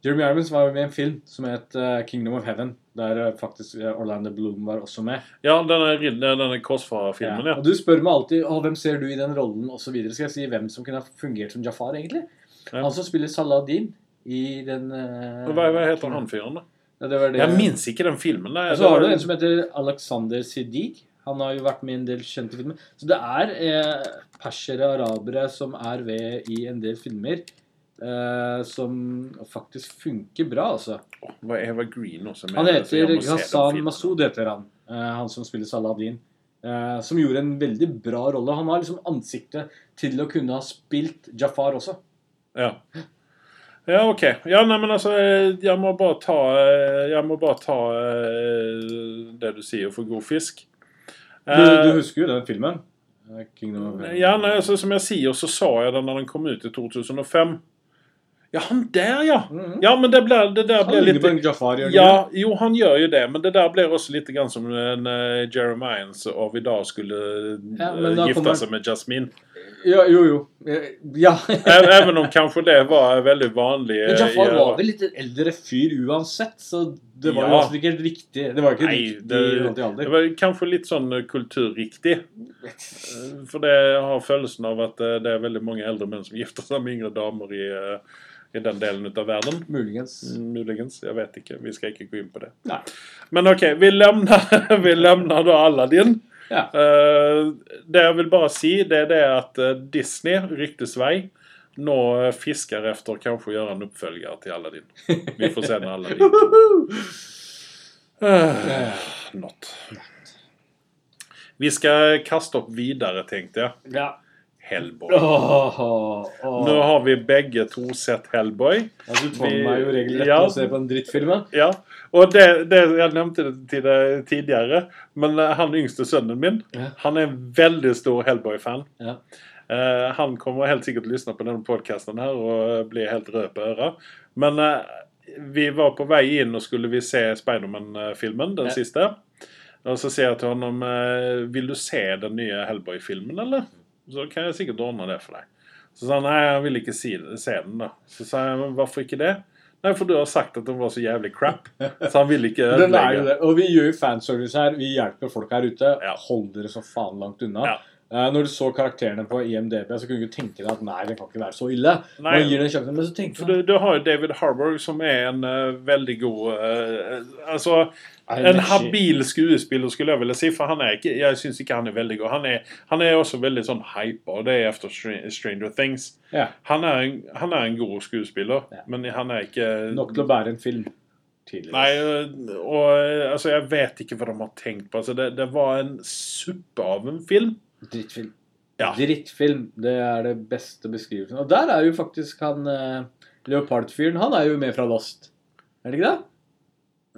B: Jeremy Irons var med i en film som het eh, Kingdom of Heaven. Der eh, faktisk eh, Orlando Bloom var også med.
A: Ja, denne, denne denne korsfarerfilmen, ja.
B: Og du spør meg alltid å, hvem ser du i den rollen osv. Skal jeg si hvem som kunne ha fungert som Jafar, egentlig?
A: Ja.
B: Han som spiller Saladin i den uh,
A: Hva, hva heter han fyren, da?
B: Ja, det det.
A: Jeg minnes ikke den filmen. Nei,
B: Og så har du en som heter Alexander Siddiq. Han har jo vært med i en del kjente filmer. Så det er eh, persere, arabere, som er ved i en del filmer. Eh, som faktisk funker bra, altså.
A: Hva er Eva Green også med?
B: Han heter
A: Ghazan
B: Masud, heter han. Uh, han som spiller Saladin. Uh, som gjorde en veldig bra rolle. Han har liksom ansiktet til å kunne ha spilt Jafar også.
A: Ja. Ja, ok. Ja, nei, men altså, jeg må bare ta må bare ta det du sier for god fisk.
B: Du, du husker jo den filmen?
A: Ja, nei, altså, som jeg sier, så sa jeg det når den kom ut i 2005. Ja, han der, ja!
B: Mhm.
A: Ja, men det, ble, det der
B: blir
A: litt
B: Jafar. gjør
A: Ja, jo, han gjør jo det, men det der blir også litt grann som en uh, Jeremiahs og i dag skulle
B: Ja,
A: eh,
B: da
A: gifte
B: kommer-
A: seg med Jasmine.
B: Ja, jo, jo. Eh, Ja.
A: Även även om kanskje det var veldig vanlig.
B: Men
A: eh,
B: Jafar var vel litt en eldre fyr uansett, så det var jo
A: Ja.
B: ikke helt riktig. Det var ikke
A: Nei,
B: riktig
A: det,
B: i
A: det var kanskje litt sånn eh, kulturriktig. Eh, For det har følelsen av at eh, det er veldig mange eldre menn som gifter seg med yngre damer i, i den delen av verden.
B: Muligens.
A: Mm, Muligens. Jeg vet ikke. Vi skal ikke gå inn på det.
B: Nei.
A: Men OK, vi lemner, vi lemner da Aladdin.
B: Ja.
A: Eh, det jeg vil bare si, det er det at Disney, ryktes vei, nå eh, fisker efter kanskje å gjøre en oppfølger til Aladdin. Vi får se når Aladdin uh, Not. Vi skal kaste opp videre, tenkte jeg.
B: Ja.
A: Hellboy.
B: Oh, oh.
A: Nå har vi begge to sett Hellboy.
B: Ja, du tvang
A: vi-
B: meg jo regelrett
A: Ja.
B: å se på en drittfilm.
A: Ja, og det, det jeg nevnte det til deg tidligere, men eh, han yngste sønnen min,
B: Ja.
A: han er en veldig stor Hellboy-fan.
B: Ja.
A: Eh, han kommer helt sikkert til å lytte på denne podcasten her og bli helt rød på øra. Men uh, vi var på vei inn og skulle vi se Spiderman-filmen, den
B: Ja.
A: siste. Og så sier jeg til honom uh, Vil du se den nye Hellboy-filmen, eller? Så kan jeg sikkert ordne det for deg. Så sa han nei, han vil ikke si, se den, da. Så sa jeg men hvorfor ikke det? Nei, for du har sagt at den var så jævlig crap. Så han vil ikke ødelegge.
B: Og vi gjør jo fanservice her. Vi hjelper folk her ute.
A: Ja.
B: Hold dere så faen langt unna.
A: Ja.
B: Eh, når du så karakterene på IMDb, så kunne du tenke deg at nei, det kan ikke være så ille.
A: Nei.
B: Man gir det en men så tenker
A: For du, du har jo David Harbour, som er en uh, veldig god uh, Altså en habil skuespiller, skulle jeg ville si. For han er ikke, jeg syns ikke han er veldig god. Han er, han er også veldig sånn hypa, og det er etter Stranger Things.
B: Ja.
A: Han er en, han er en god skuespiller,
B: Ja.
A: men han er ikke
B: Nok til å bære en film. Tidligere.
A: Nei, og altså, jeg vet ikke hva de har tenkt på. Altså, det, det var en suppe av en film.
B: Drittfilm.
A: Ja.
B: Drittfilm. Det er det beste beskrivelsen. Og der er jo faktisk han eh, Leopard-fyren. Han er jo med fra Lost. Er det ikke det?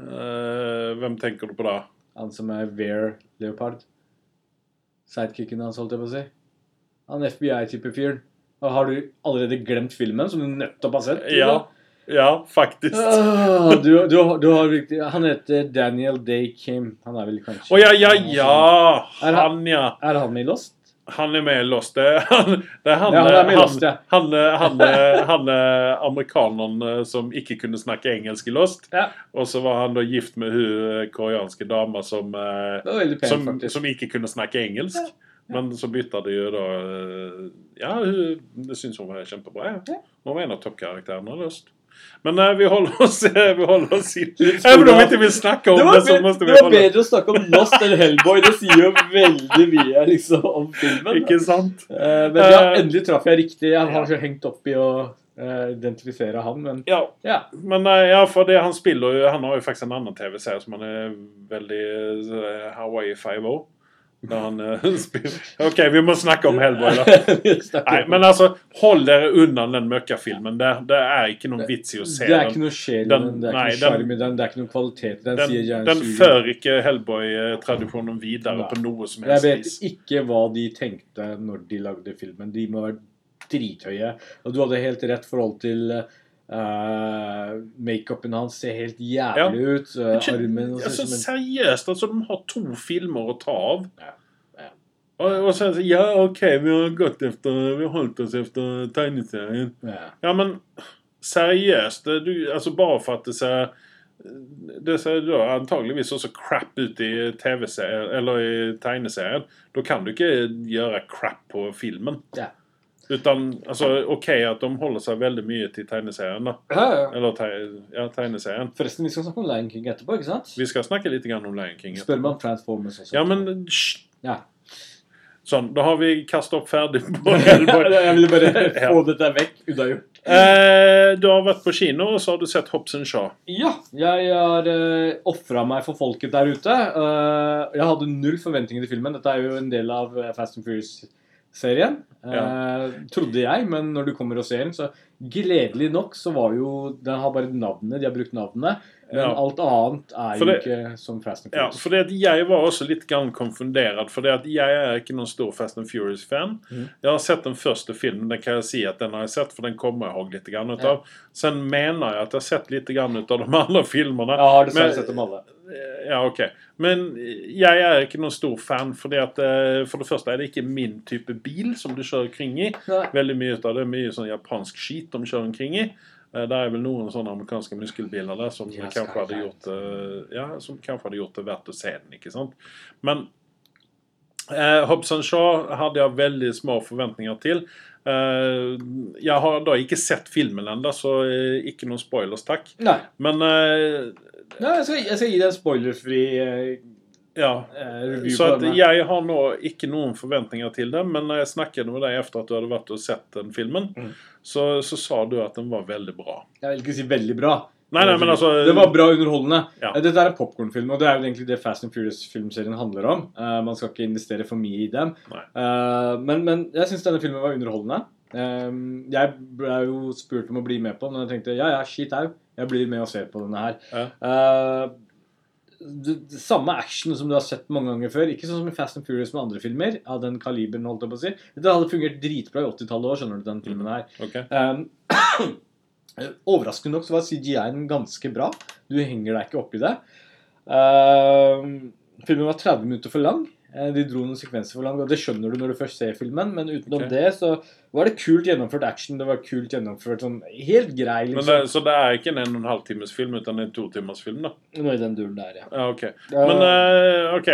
A: Eh, hvem tenker du på da?
B: Han som er Vare Leopard. Sidekicken hans, holdt jeg på å si. Han FBI-type fyren. Og har du allerede glemt filmen, som du nettopp har sett?
A: Ja, ja faktisk.
B: Ah, du, du, du har riktig Han heter Daniel Day Kim. Han er vel kanskje
A: ja, ja, ja!
B: Er han-
A: Han, ja.
B: Er han med i Lost?
A: Han er med i Lost. Det er han, det er han,
B: Ja, han er med Lost, ja.
A: han, han, han, er amerikaneren eh, som ikke kunne snakke engelsk i Lost.
B: Ja.
A: Og så var han da gift med hun eh, koreanske dama som, eh, som, som ikke kunne snakke engelsk. Men så bytta de jo da Ja, hun, det syns hun var kjempebra. Ja.
B: Ja.
A: Hun var en av toppkarakterene i Lost. Men nei, vi holder oss vi holder oss i Even om vi ikke vil snakke om
B: Det
A: det,
B: var,
A: måtte
B: vi
A: holde
B: det var bedre å snakke om Lost enn Hellboy. Det sier jo veldig mye liksom, om filmen.
A: Ikke sant?
B: Uh, men ja,
A: Eh,
B: endelig traff jeg riktig. Jeg har så hengt opp i å eh, identifisere han, men
A: Ja,
B: ja.
A: Men eh, ja, for det han spiller jo Han har jo faktisk en annen TV-serie som han er veldig uh, Hawaii 5-0. Der han eh, spiller OK, vi må snakke om Hellboy, da. Nei, men altså, hold dere unna den møkkafilmen. Det, det er ikke noen vits i å se
B: Det er
A: den.
B: ikke noe sjel i
A: Den-
B: den, det er
A: nei,
B: ikke noe
A: den-
B: sjarm i den, det er ikke noe kvalitet den.
A: Den,
B: sier
A: den fører ikke Hellboy-tradisjonen videre
B: Nei.
A: på noe som helst
B: Jeg
A: vet
B: ikke hva de tenkte når de lagde filmen. De må være drithøye. Og du hadde helt rett forhold til uh, Makeupen hans ser helt jævlig ut. Uh,
A: Ikke-
B: armen
A: Altså,
B: en
A: seriøst, altså, de har to filmer å ta av.
B: Ja, ja.
A: Og, og så sånn, Ja, OK, vi har gått efter Vi har holdt oss efter tegneserien.
B: ja.
A: Ja, men seriøst. det- Du, altså bare for at det ser det ser da antageligvis også crap ut i TV-serien, eller i tegneserien. Da kan du ikke gjøre crap på filmen.
B: Ja.
A: Utan, altså, OK at de holder seg veldig mye til tegneserien, da. Eller te, ja, tegneserien.
B: Forresten, vi skal snakke om Lion King etterpå, ikke sant?
A: Vi skal snakke litt om Lion King.
B: Spør meg om Transformers også.
A: Ja, men hysj!
B: Ja.
A: Sånn, da har vi kastet opp ferdig på Hellboy.
B: Jeg ville bare
A: Ja.
B: få dette vekk. Unnagjort.
A: Eh, du har vært på kino, og så har du sett Hobson Shaw.
B: Ja, jeg har uh, ofra meg for folket der ute. Uh, jeg hadde null forventninger til filmen. Dette er jo en del av eh, Fast and Furious-serien. Eh, Trodde jeg, men når du kommer og ser den, så Gledelig nok så var jo Den har bare navnet, de har brukt navnet. Men
A: Ja.
B: alt annet er
A: For
B: jo
A: det-
B: ikke som Fast and
A: Ja,
B: Furious.
A: for det jeg var også litt konfundert. For det at jeg er ikke noen stor Fast and Furious-fan.
B: Mm.
A: Jeg har sett den første filmen, den kan jeg si at den har jeg sett, for den kommer jeg ihåg litt grann
B: Ja.
A: Sen mener jeg at jeg har sett litt grann ut av de andre filmene.
B: Ja, har
A: Men-
B: sett dem alle.
A: Ja, ok. Men jeg er ikke noen stor fan, fordi at eh, for det første er det ikke min type bil som du kjører kring i.
B: Nei.
A: Veldig mye av det er mye sånn japansk skit de kjører omkring i. Eh, Det er vel noen sånne amerikanske muskelbiler der som
B: Ja,
A: kanskje hadde gjort Ja, som kanskje hadde gjort det verdt å se den, ikke sant? Men eh, Hobson Shaw hadde jeg veldig små forventninger til. Eh, jeg har da ikke sett filmen ennå, så eh, ikke noen spoilers, takk.
B: Nei.
A: Men eh,
B: Nei, jeg, skal, jeg skal gi deg en spoilerfri eh,
A: ja.
B: eh,
A: Så jeg har nå ikke noen forventninger til det, men når jeg snakket med deg etter at du hadde vært og sett den filmen,
B: Mm.
A: så, så sa du at den var veldig bra.
B: Jeg vil ikke si veldig bra.
A: Nei, nei, men altså
B: Det var bra underholdende.
A: Ja.
B: Eh, Dette er en popkornfilm, og det er jo egentlig det Fast and Furious-filmserien handler om. Uh, man skal ikke investere for mye i dem. Eh, men, men jeg syns denne filmen var underholdende. Eh, jeg ble jo spurt om å bli med på den, og jeg tenkte ja, ja, shit au. Jeg blir med og ser på denne her.
A: Ja.
B: Eh, det, det samme action som du har sett mange ganger før. Ikke sånn som i Fast and Furious med andre filmer. av den kaliberen, holdt jeg på å si. Dette hadde fungert dritbra i 80-tallet òg, skjønner du, den filmen her.
A: Okay.
B: Um, overraskende nok så var CGI-en ganske bra. Du henger deg ikke opp i det. Um, filmen var 30 minutter for lang. Eh, De dro noen sekvenser for langt, og det skjønner du når du først ser filmen. Men utenom
A: okay.
B: det så var det kult gjennomført action. Det var kult gjennomført sånn helt grei, liksom.
A: det, så det er ikke en en og en halv times film, utan en to timers film, da?
B: Noe i den duren der, ja.
A: Ja, ok. Men uh, OK,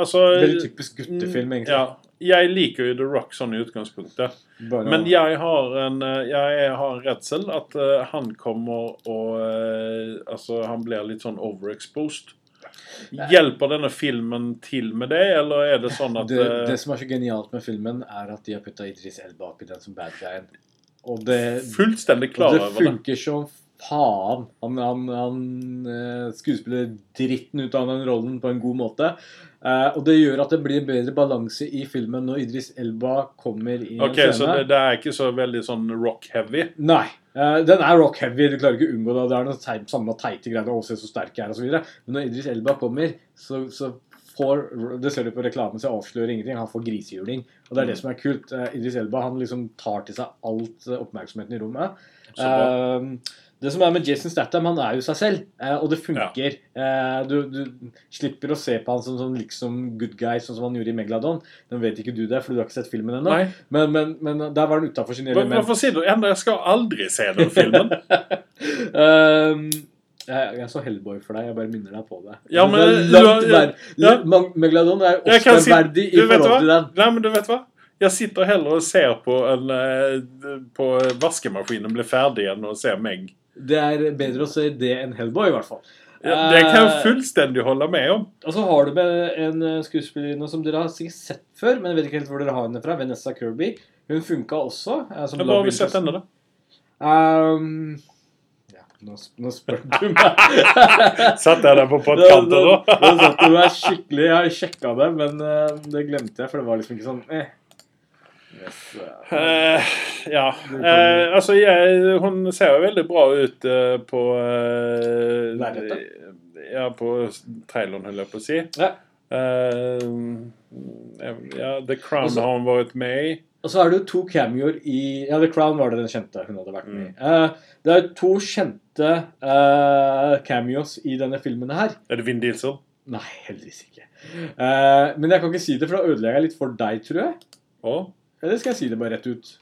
A: altså
B: Veldig typisk guttefilm, egentlig.
A: Ja. Jeg liker jo The Rock sånn i utgangspunktet.
B: Bare-
A: Men jeg har en, eh, jeg har en redsel at uh, han kommer og uh, Altså, han blir litt sånn overexposed. Hjelper denne filmen til med det, eller er det sånn at
B: det,
A: eh,
B: det som er så genialt med filmen, er at de har putta Idris Elba oppi den som bad guyen. Og det,
A: Fullstendig klar
B: over det
A: det.
B: funker som faen. Han, han, han eh, skuespiller dritten ut av den rollen på en god måte. Eh, og det gjør at det blir en bedre balanse i filmen når Idris Elba kommer i
A: Ok,
B: en
A: Så
B: scene.
A: det, det er ikke så veldig sånn rock-heavy?
B: Nei. Eh, den er rock heavy, du klarer ikke å unngå det. Det er noe teit, samme teite greier. Å, se så sterk jeg er, og så videre. Men når Idris Elba kommer, så, så får Det ser du på reklamen, så avslører ingenting. Han får grisehjuling. Og det er det som er kult. Uh, Idris Elba han liksom tar til seg alt oppmerksomheten i rommet.
A: Så bra.
B: Eh, det som er med Jason Statham, han er jo seg selv, eh, og det funker. Eh, du, du slipper å se på han som som liksom good guy, sånn som han gjorde i Megalodon. Den vet ikke du det, for du har ikke sett filmen ennå. Men, men, men der var han utafor
A: sin
B: element.
A: Hvorfor sier du enda Jeg skal aldri se den filmen.
B: um, jeg, jeg så Hellboy for deg. Jeg bare minner deg på det.
A: Ja, men
B: det er langt
A: ja, ja.
B: Megalodon er
A: Oscar-verdig si-
B: i forhold til den.
A: Nei, men du vet hva? Jeg sitter heller og ser på, en, eh, på vaskemaskinen bli ferdig enn å se meg.
B: Det er bedre å se det enn Hellboy, i hvert fall.
A: Ja, det kan
B: Eh,
A: jeg fullstendig holde med om.
B: Og så har du med en eh, skuespillerinne som dere har sikkert sett før, men jeg vet ikke helt hvor dere har henne fra. Vanessa Kirby. Hun funka også. eh, som
A: Hva har vi sett henne, da?
B: Um, ja, nå, nå spør du meg.
A: Satt jeg der på
B: Da- nå,
A: nå,
B: nå satt du meg skikkelig Jeg har sjekka det, men eh, det glemte jeg, for det var liksom ikke sånn eh. Yes. Eh,
A: ja. Uh, altså, jeg, hun ser jo veldig bra ut uh, på uh? Ja, på traileren, holdt jeg på å si.
B: Ja.
A: Eh, ja, The Crown
B: Også-
A: har hun vært med i.
B: Og så er det jo to cameoer i Ja, The Crown var det den kjente hun hadde vært med i.
A: Mm.
B: Det er to kjente cameos i denne filmen her.
A: Er det Vin Diesel?
B: Nei, heldigvis ikke. Men jeg kan ikke si det, for da ødelegger jeg litt for deg, tror jeg.
A: Å?
B: Eller skal jeg si det bare rett ut?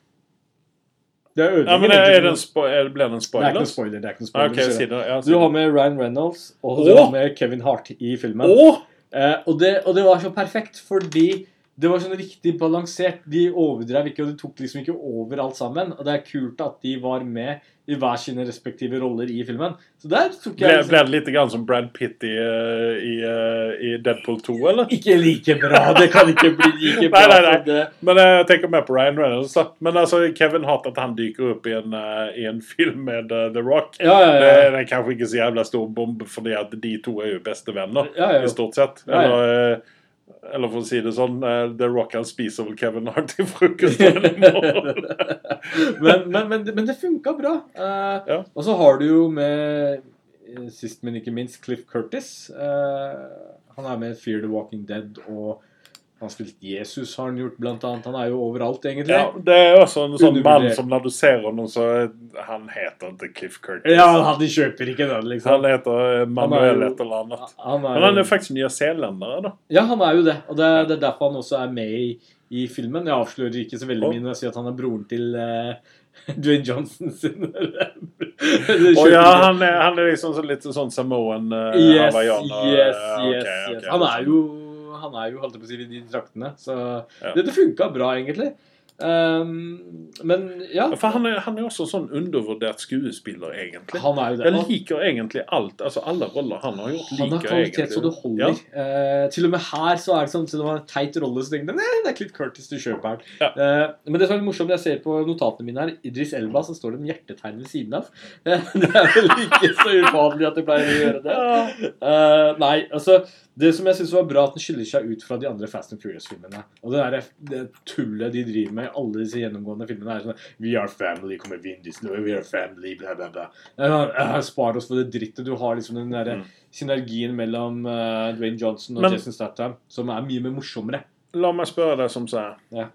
B: Det er
A: Ja, men er, det en spo er, Ble det en
B: Det er ikke
A: spoiler?
B: spoiler. det er ikke noe
A: Ah,
B: spoiler. Okay,
A: si
B: det-
A: det. Ja, si
B: Du har med Ryan Reynolds, og
A: Åh!
B: du har med Kevin Hart i filmen.
A: Åh!
B: Eh, og, det, og det var så perfekt, fordi det var sånn riktig balansert. De overdrev ikke, og de tok liksom ikke over alt sammen. Og det er kult at de var med i hver sine respektive roller i filmen. Så der tok jeg liksom,
A: ble det litt grann som Brad Pitt i, eh, i, eh, i Deadpool 2, eller?
B: Ikke like bra. Det kan ikke bli like bra.
A: Nei, nei, nei. Men jeg tenker mer på Ryan Reynolds. Men altså, Kevin Hart, at han dyker opp i en, eh, i en film med The Rock
B: Ja, ja, ja.
A: det er kanskje ikke så jævla stor bombe, fordi at de to er jo bestevenner,
B: ja, ja.
A: i stort sett.
B: Ja, ja.
A: Eller, Eller for å si det sånn, eh, The Rock han spiser vel Kevin Hart til frokost.
B: men, men, men, men det funka bra. Uh,
A: Ja.
B: Og så har du jo med eh, Sist, men ikke minst, Cliff Curtis. Uh, han er med Fear the Walking Dead, og han har spilt Jesus, har han gjort, blant annet. Han er jo overalt, egentlig.
A: Ja, det er også en sånn mann som når du ser ham, så Han heter ikke Cliff Curtis.
B: Ja, han kjøper ikke den, liksom.
A: Han heter eh, Manuel et eller annet.
B: Han er,
A: Men han er faktisk nyzeelender, da.
B: Ja, han er jo det. Og det er, det er derfor han også er med i, i filmen. Jeg avslører ikke så veldig
A: oh.
B: mye når jeg sier at han er broren til uh, Dwayne Johnson sin
A: Å ja, han er, han er liksom så litt sånn Samoan uh,
B: Yes,
A: hawaiianer.
B: yes,
A: Ja,
B: yes,
A: okay,
B: yes. Han er jo Han er jo, holdt på å si, i de traktene. Så
A: Ja.
B: det, det funka bra, egentlig. Um, men ja.
A: For han er, han er også sånn undervurdert skuespiller, egentlig.
B: Han er jo det.
A: Jeg liker egentlig alt. Altså Alle roller han har gjort,
B: Han har
A: liker
B: kvalitet så det
A: holder.
B: holder. Uh, til og med her så er det sånn Selv om han har en teit rolle, så tenker jeg nei, det er Cliff Curtis du kjøper her.
A: Ja.
B: Uh, men det som er litt morsomt, jeg ser på notatene mine her Idris Elba, så står det en hjertetegn ved siden av. Uh, det er vel ikke så uvanlig at det pleier å gjøre det.
A: Ja.
B: Nei, altså Det som jeg syns var bra, at den skiller seg ut fra de andre Fast and Furious-filmene. Og det der, det tullet de driver med i alle disse gjennomgående filmene, er sånn We are family, kommer Vin Diesel, we are family, bla, bla, bla. Eh, spar oss for det drittet. Du har liksom den derre
A: Mm.
B: synergien mellom uh, Dwayne Johnson og
A: Men-
B: Jason Statham, som er mye mer morsommere.
A: La meg spørre deg som sier.
B: Ja.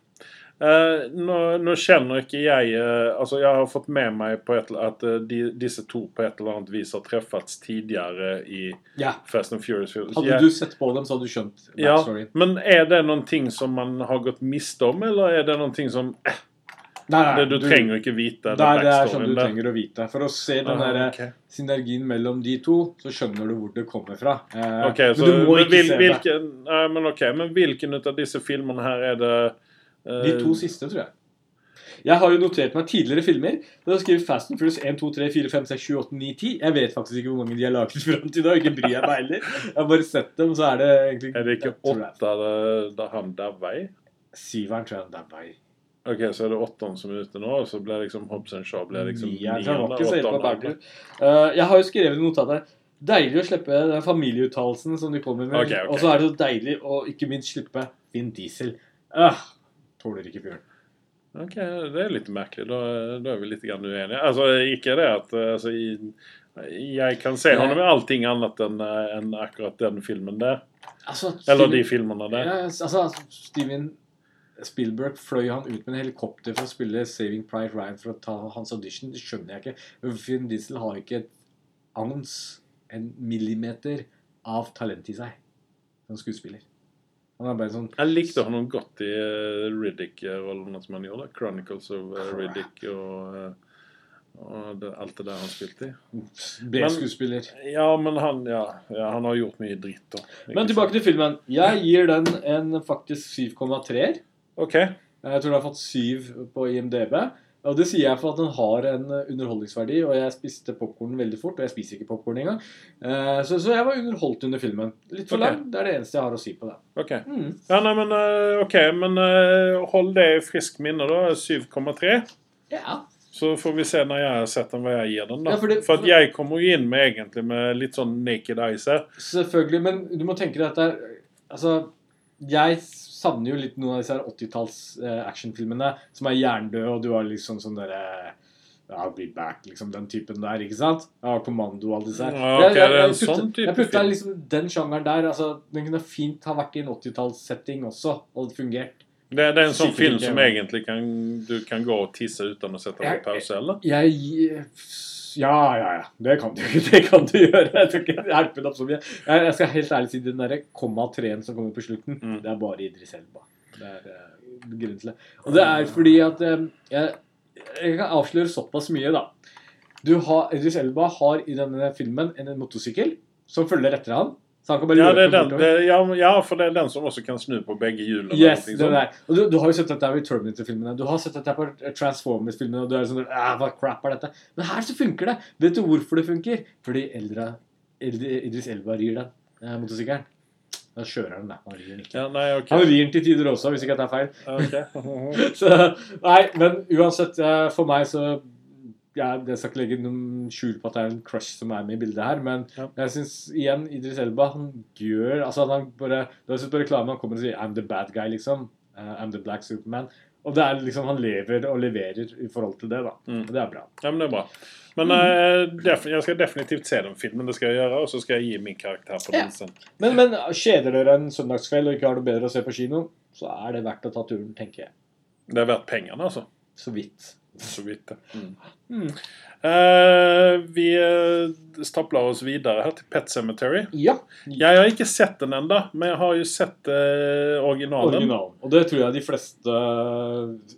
A: Eh, nå, nå kjenner ikke jeg eh, Altså, jeg har fått med meg på et, at eh, de, disse to på et eller annet vis har treffes tidligere i
B: Ja.
A: Fast and Furious.
B: Hadde
A: Jeg-
B: du sett på dem, så hadde du skjønt
A: ja, men er det noen ting som man har gått miste om, eller er det noen ting som eh,
B: Nei, nei,
A: det, Du trenger ikke vite
B: det er, det er sånn du
A: der.
B: trenger å vite. For å se den
A: Ah,
B: derre
A: okay.
B: synergien mellom de to, så skjønner du hvor det kommer fra. Okay,
A: men så,
B: du må
A: men,
B: ikke
A: vil,
B: se det.
A: hvilken, nei, men okay, men hvilken av disse filmene her er det eh,
B: De to siste, tror jeg. Jeg har jo notert meg tidligere filmer. Da har skrevet Fast and Furious 1, 2, 3, 4, 5, 6, 7, 8, 9, 10. Jeg vet faktisk ikke hvor mange de har laget fram til da. Ikke bryr jeg meg heller. Jeg har bare sett dem, så er det egentlig
A: Er det ikke åtte der han der vei?
B: Syveren tror jeg han der vei.
A: Ok, så er det åtteren som er ute nå, og så blir liksom Hobbs and Shaw blir liksom
B: Nieren. Eh, jeg har jo skrevet i notatet Deilig å slippe den familieuttalelsen som de kommer med.
A: Okay, okay.
B: Og så er det så deilig å ikke minst slippe Vin Diesel. Uh, tåler ikke bjørn.
A: Ok, det er litt merkelig. Da, da er vi litt uenige. Altså, ikke det at altså, Jeg kan se ham i allting annet enn eh, enn akkurat den filmen der.
B: Altså,
A: Eller
B: Steven-
A: de filmene der.
B: Ja, altså, Steven Spielberg fløy han ut med en helikopter for å spille Saving Pride Ryan for å ta hans audition. Det skjønner jeg ikke. Finn Diesel har ikke et ounce, en millimeter, av talent i seg som skuespiller. Sånn
A: Jeg likte han godt i uh, Riddick-rollene som han gjorde. Chronicles of uh, Riddick og, uh, og det, alt det der han spilte i.
B: B-skuespiller.
A: Ja, men han, ja, ja, han har gjort mye dritt. da.
B: Men tilbake til filmen. Jeg gir den en faktisk 7,3-er.
A: Ok.
B: Jeg tror den har fått 7 på IMDb. Og det sier jeg for at den har en eh, underholdningsverdi, og jeg spiste popkorn veldig fort. Og jeg spiser ikke popkorn engang. Eh, Så, så jeg var underholdt under filmen. Litt for
A: okay.
B: lang. Det er det eneste jeg har å si på det.
A: ok.
B: Mm.
A: Ja, nei, men eh, ok, men hold det i friskt minne, da. 7,3.
B: Ja.
A: Så får vi se når jeg har sett den, hva jeg gir den. da.
B: Ja, for det-
A: for at jeg kommer jo inn med egentlig med litt sånn naked eyes her.
B: Selvfølgelig, men du må tenke deg at det er Altså, jeg savner jo litt noen av disse 80-talls eh, actionfilmene som er jerndøde, og du har liksom sånn derre I'll be back, liksom den typen der, ikke sant? Ja, Kommando og alle disse her.
A: Ja, er en
B: putter-
A: sånn
B: jeg
A: putta
B: liksom den sjangeren der. altså, Den kunne fint ha vært i en 80-tallssetting også, og fungert.
A: Det, det er en sånn film som egentlig kan, du kan gå og tisse uten å sette på pause, eller?
B: Jeg Ja, ja, ja. Det kan du, det kan du gjøre. Jeg skal ikke herpe det opp så mye. Jeg, skal helt ærlig si den derre komma treen som kommer på slutten,
A: Mm.
B: det er bare Idris Elba. Det er eh, grunnen til det. Og det er fordi at eh, jeg, jeg kan avsløre såpass mye, da. Du har, Idris Elba har i denne filmen en, motorsykkel som følger etter han. Så han kan bare
A: Ja, det er den, det, ja, ja, for det er den som også kan snu på begge hjulene.
B: Yes,
A: det
B: der. Og du, du har jo sett dette i Terminator-filmene. Du har sett dette på Transformers-filmene, og du er sånn «Ah, Hva crap er dette? Men her så funker det. Vet du hvorfor det funker? Fordi Eldra, Eld- Idris Elba rir den eh, motorsykkelen. Da kjører han da. Han rir ikke.
A: Ja, nei, ok.
B: Han rir til tider også, hvis ikke jeg tar feil.
A: Ok.
B: Så, nei, men uansett, eh, for meg så jeg, jeg skal ikke legge noen skjul på at det er en crush som er med i bildet her, men
A: Ja.
B: jeg syns igjen Idris Elba han gjør altså han bare, Det er på reklamen han kommer og sier 'I'm the bad guy', liksom. Uh, 'I'm the black Superman'. Og det er liksom han lever og leverer i forhold til det, da.
A: Mm.
B: Og det er bra.
A: Ja, men det er bra. Men mm. uh, jeg skal definitivt se den filmen, det skal jeg gjøre, og så skal jeg gi min karakter på
B: Ja.
A: den sen.
B: Men, men kjeder dere en søndagskveld og ikke har noe bedre å se på kino, så er det verdt å ta turen, tenker jeg.
A: Det er verdt pengene, altså.
B: Så vidt.
A: Så vidt ja. Mm.
B: Mm.
A: Eh, vi uh, stapler oss videre her til Pet Cemetery.
B: Ja.
A: Jeg har ikke sett den ennå, men jeg har jo sett uh, originalen.
B: Original. Og det tror jeg de fleste,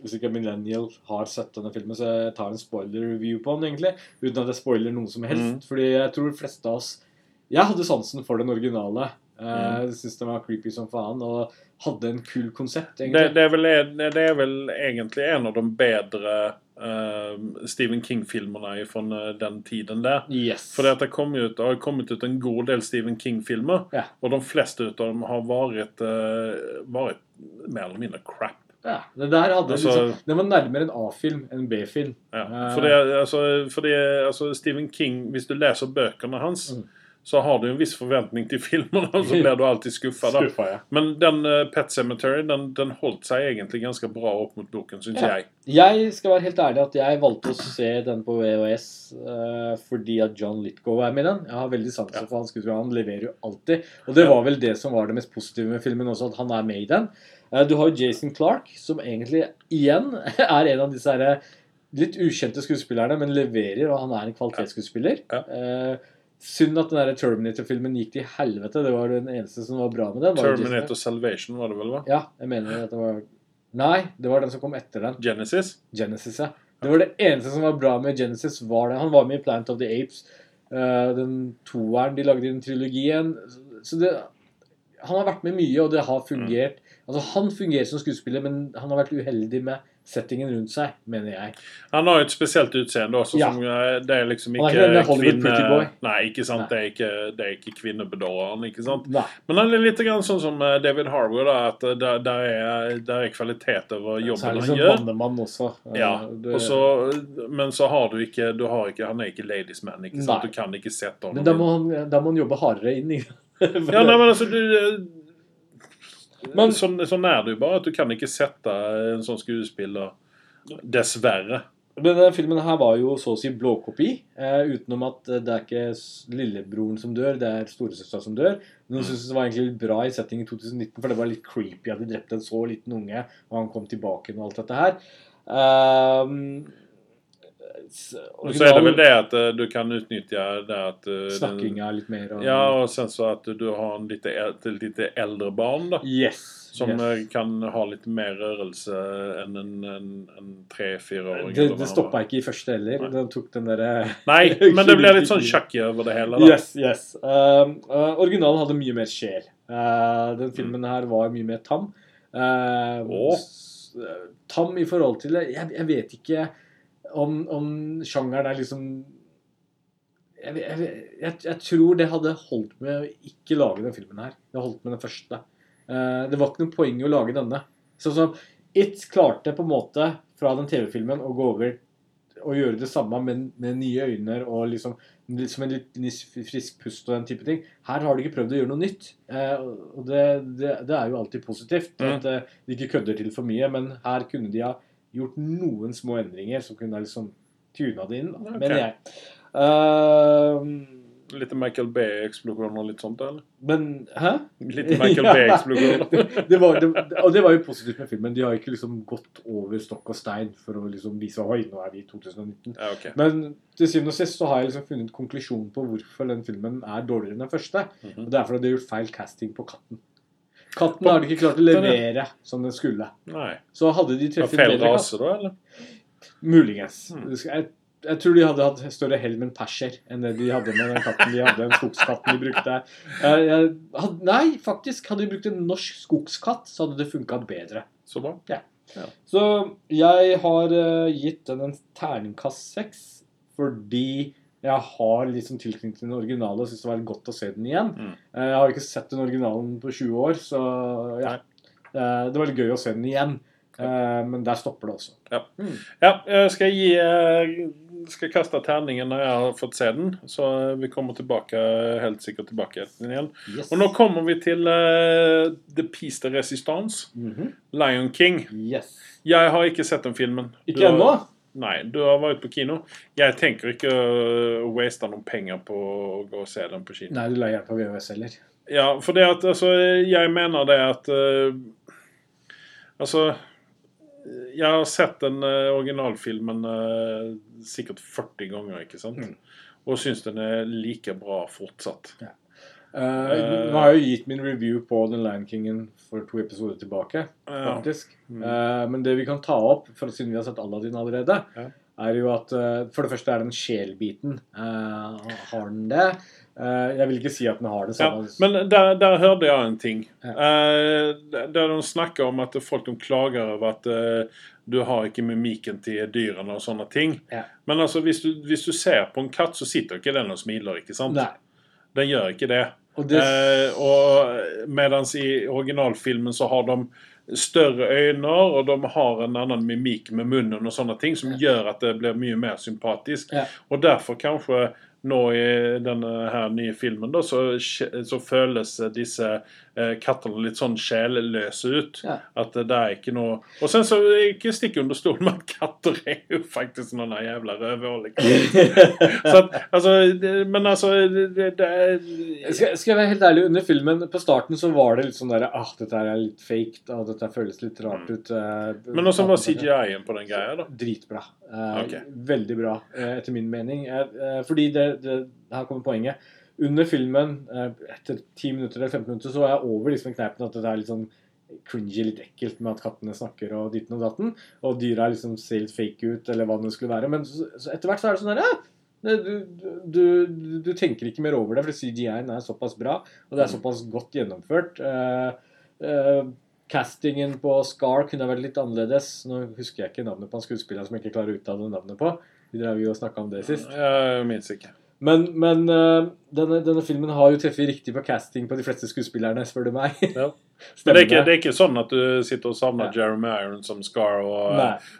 B: hvis ikke millennial, har sett denne filmen. Så jeg tar en spoiler-review på den, egentlig. Uten at jeg spoiler noe som helst.
A: Mm.
B: Fordi jeg tror de fleste av oss Jeg hadde sansen for den originale.
A: Mm.
B: Jeg syntes den var creepy som faen. Og hadde en kul konsept,
A: Det, det, er vel, det er vel egentlig en av de bedre eh, Stephen King-filmene fra den tiden der.
B: Yes.
A: For det, det, kom ut, har kommet ut en god del Stephen King-filmer,
B: Ja.
A: og de fleste av dem har vært, uh, vært mer eller mindre crap.
B: ja, det der hadde
A: Altså-
B: liksom, Den var nærmere en A-film enn en B-film.
A: Ja.
B: For,
A: Fordi, altså, fordi altså, Stephen King, hvis du leser bøkene hans,
B: Mm.
A: Så har du en viss forventning til filmene, og så blir du alltid skuffa.
B: Ja.
A: Men den uh, Pet Cemetery den, den holdt seg egentlig ganske bra opp mot boken, syns
B: Ja.
A: jeg.
B: Jeg skal være helt ærlig at jeg valgte å se den på VHS uh, fordi at John Litgow er med i den. Jeg har veldig sansen
A: Ja.
B: for han skuespilleren. Han leverer jo alltid. Og det var vel det som var det mest positive med filmen også, at han er med i den. Uh, du har jo Jason Clark, som egentlig igjen er en av disse her litt ukjente skuespillerne, men leverer, og han er en kvalitetsskuespiller.
A: Ja.
B: Eh, synd at den der Terminator-filmen gikk til helvete. Det var den eneste som var bra med den.
A: Terminator Salvation var det vel, hva?
B: Ja, jeg mener at det var Nei, det var den som kom etter den.
A: Genesis?
B: Genesis, ja. Det var det eneste som var bra med Genesis. var det. Han var med i Plant of the Apes. eh, den toeren de lagde i den trilogien. Så det, han har vært med mye, og det har fungert. Altså, Han fungerer som skuespiller, men han har vært uheldig med settingen rundt seg, mener jeg.
A: Han har jo et spesielt utseende også.
B: Ja.
A: Som, eh, det er liksom
B: Han er
A: ikke
B: ikke boy.
A: Nei, ikke sant?
B: Nei.
A: Det er ikke, det er ikke kvinnebedåreren, ikke sant?
B: Nei.
A: Men han er litt grann sånn som eh, David Harwood, da, at eh, der, der, er, der er kvalitet over
B: er
A: jobben han gjør.
B: Særlig som mannemann også.
A: Ja,
B: det,
A: også, men så har du ikke, du har ikke Han er ikke ladies man, ikke sant?
B: Nei.
A: Du kan ikke sette
B: men
A: ham
B: da må, han, da må han jobbe hardere inn. i?
A: Ja, nei, men altså du,
B: Men-
A: sånn, sånn er det jo bare. at Du kan ikke sette en sånn skuespiller Dessverre.
B: Men denne filmen her var jo så å si blåkopi, eh, utenom at eh, det er ikke lillebroren som dør, det er storesøstera som dør. Men Noen syntes det var egentlig bra i settingen i 2019, for det var litt creepy at de drepte en så liten unge, og han kom tilbake og alt dette her. Ehm, s-
A: Og så er det vel det at uh, du kan utnytte det at uh,
B: Snakkinga litt mer. Og,
A: Ja, og sen så at du har en litt, el- et eldre barn da,
B: Yes.
A: som
B: yes.
A: eh, kan ha litt mer rørelse enn en, en, en tre-fireåring.
B: Det, det stoppa ikke i første heller.
A: Nei.
B: Den tok den derre
A: Nei, men det blir litt sånn sjakk over det hele. da.
B: Yes, yes. Um, uh, originalen hadde mye mer sjel. Uh, den filmen her var mye mer tam. Uh,
A: Åh.
B: uh, tam i forhold til det Jeg, jeg vet ikke om, om sjangeren er liksom jeg, jeg, jeg, jeg tror det hadde holdt med å ikke lage den filmen her. Det holdt med den første. Uh, det var ikke noe poeng i å lage denne. Sånn som It klarte på en måte fra den TV-filmen å gå over og gjøre det samme, men med nye øyne og liksom som en litt frisk pust og den type ting. Her har de ikke prøvd å gjøre noe nytt. Eh, og det, det, det er jo alltid positivt.
A: Mm.
B: At eh, de ikke kødder til for mye. Men her kunne de ha gjort noen små endringer som kunne ha liksom tuna det inn, da,
A: Ok.
B: mener jeg. Uh,
A: Litt Michael Bay-eksplosjon og litt sånt, eller?
B: men Hæ?
A: Litt Michael Bay-eksplosjon.
B: det, det det, og det var jo positivt med filmen. De har ikke liksom gått over stokk og stein for å liksom vise Oi, nå er vi i 2019.
A: Ja, okay.
B: Men til syvende og sist så har jeg liksom funnet konklusjonen på hvorfor den filmen er dårligere enn den første.
A: Mhm.
B: Og det er fordi de har gjort feil casting på katten. Katten har de ikke klart å levere som den skulle.
A: Nei.
B: Så hadde de treffet
A: feil
B: bedre katt
A: rase, da, eller?
B: Muligens.
A: Mm.
B: Jeg, jeg tror de hadde hatt større hell med en perser enn det de hadde med den katten de hadde, den skogskatten de brukte. Jeg, jeg had, nei, faktisk. Hadde de brukt en norsk skogskatt, så hadde det funka bedre.
A: Så bra. Ja.
B: Så jeg har uh, gitt den en terningkast seks fordi jeg har liksom tilknytning til den originale og syns det var godt å se den igjen.
A: Mm.
B: Eh, jeg har ikke sett den originalen på 20 år, så ja. Eh, det var litt gøy å se den igjen. Eh, men der stopper det også.
A: Ja, jeg skal gi eh, skal kaste terningen når jeg har fått se den. Så vi kommer tilbake, helt sikkert tilbake igjen.
B: Yes.
A: Og nå kommer vi til uh, The Piece de Resistance.
B: Mhm.
A: Lion King.
B: Yes.
A: Jeg har ikke sett den filmen.
B: Ikke ennå?
A: Nei, du har vært på kino. Jeg tenker ikke å waste noen penger på å gå og se den på kino.
B: Nei, du lar den på VHS heller.
A: Ja, for det at altså, Jeg mener det at uh, Altså Jeg har sett den uh, originalfilmen uh, sikkert 40 ganger, ikke sant?
B: Mm.
A: Og syns den er like bra fortsatt.
B: Eh, nå har jeg jo gitt min review på The Lion Kingen for to episoder tilbake.
A: Ja.
B: faktisk.
A: Mm.
B: Uh, men det vi kan ta opp, for siden vi har sett Aladdin allerede,
A: Ja.
B: er jo at uh, for det første er den sjelbiten. Uh, har den det? Jeg vil ikke si at den har det
A: Ja, men der, der hørte jeg en ting. Der de snakker om at folk de klager over at du har ikke mimikken til dyrene og sånne ting. Men altså, hvis du, hvis du ser på en katt, så sitter ikke den og smiler. ikke sant?
B: Nei.
A: Den gjør ikke det.
B: Og det
A: Eh, og Mens i originalfilmen så har de større øyne, og de har en annen mimikk med munnen og sånne ting, som gjør at det blir mye mer sympatisk.
B: Ja.
A: Og derfor kanskje nå i denne her nye filmen da, så, så føles disse eh, kattene litt sånn sjelløse ut.
B: Ja.
A: At det er ikke noe Og sen så ikke stikk under stolen med at katter er jo faktisk noen jævla at, altså, det- men altså det, det er
B: skal, skal jeg være helt ærlig, under filmen på starten så var det litt sånn der ah, dette her er litt fake, og dette føles litt rart ut. eh,
A: Mm. Men også var CGI-en på den greia, da.
B: Dritbra. Eh,
A: okay.
B: Veldig bra, eh, etter min mening. Eh, fordi det, det Her kommer poenget. Under filmen, eh, etter 10 minutter eller 15 minutter, så var jeg over liksom kneipen at det er litt sånn cringy, litt ekkelt med at kattene snakker og ditten og datten. Og dyra liksom ser litt fake ut, eller hva det skulle være. Men så, så etter hvert så er det sånn der, ja, du, du, du tenker ikke mer over det, for CGI-en er såpass bra, og det er såpass godt gjennomført. Uh, uh, castingen på Scar kunne vært litt annerledes. Nå husker jeg ikke navnet på han skuespilleren som jeg ikke klarer å uttale navnet på. Vi drev jo og snakka om det sist.
A: Jeg minnes ikke.
B: Men, men eh, denne, denne filmen har jo treffet riktig på casting på de fleste skuespillerne, spør du meg.
A: Ja. Men det er, ikke, det er ikke sånn at du sitter og savner
B: Ja.
A: Jeremy Iron som Scar og,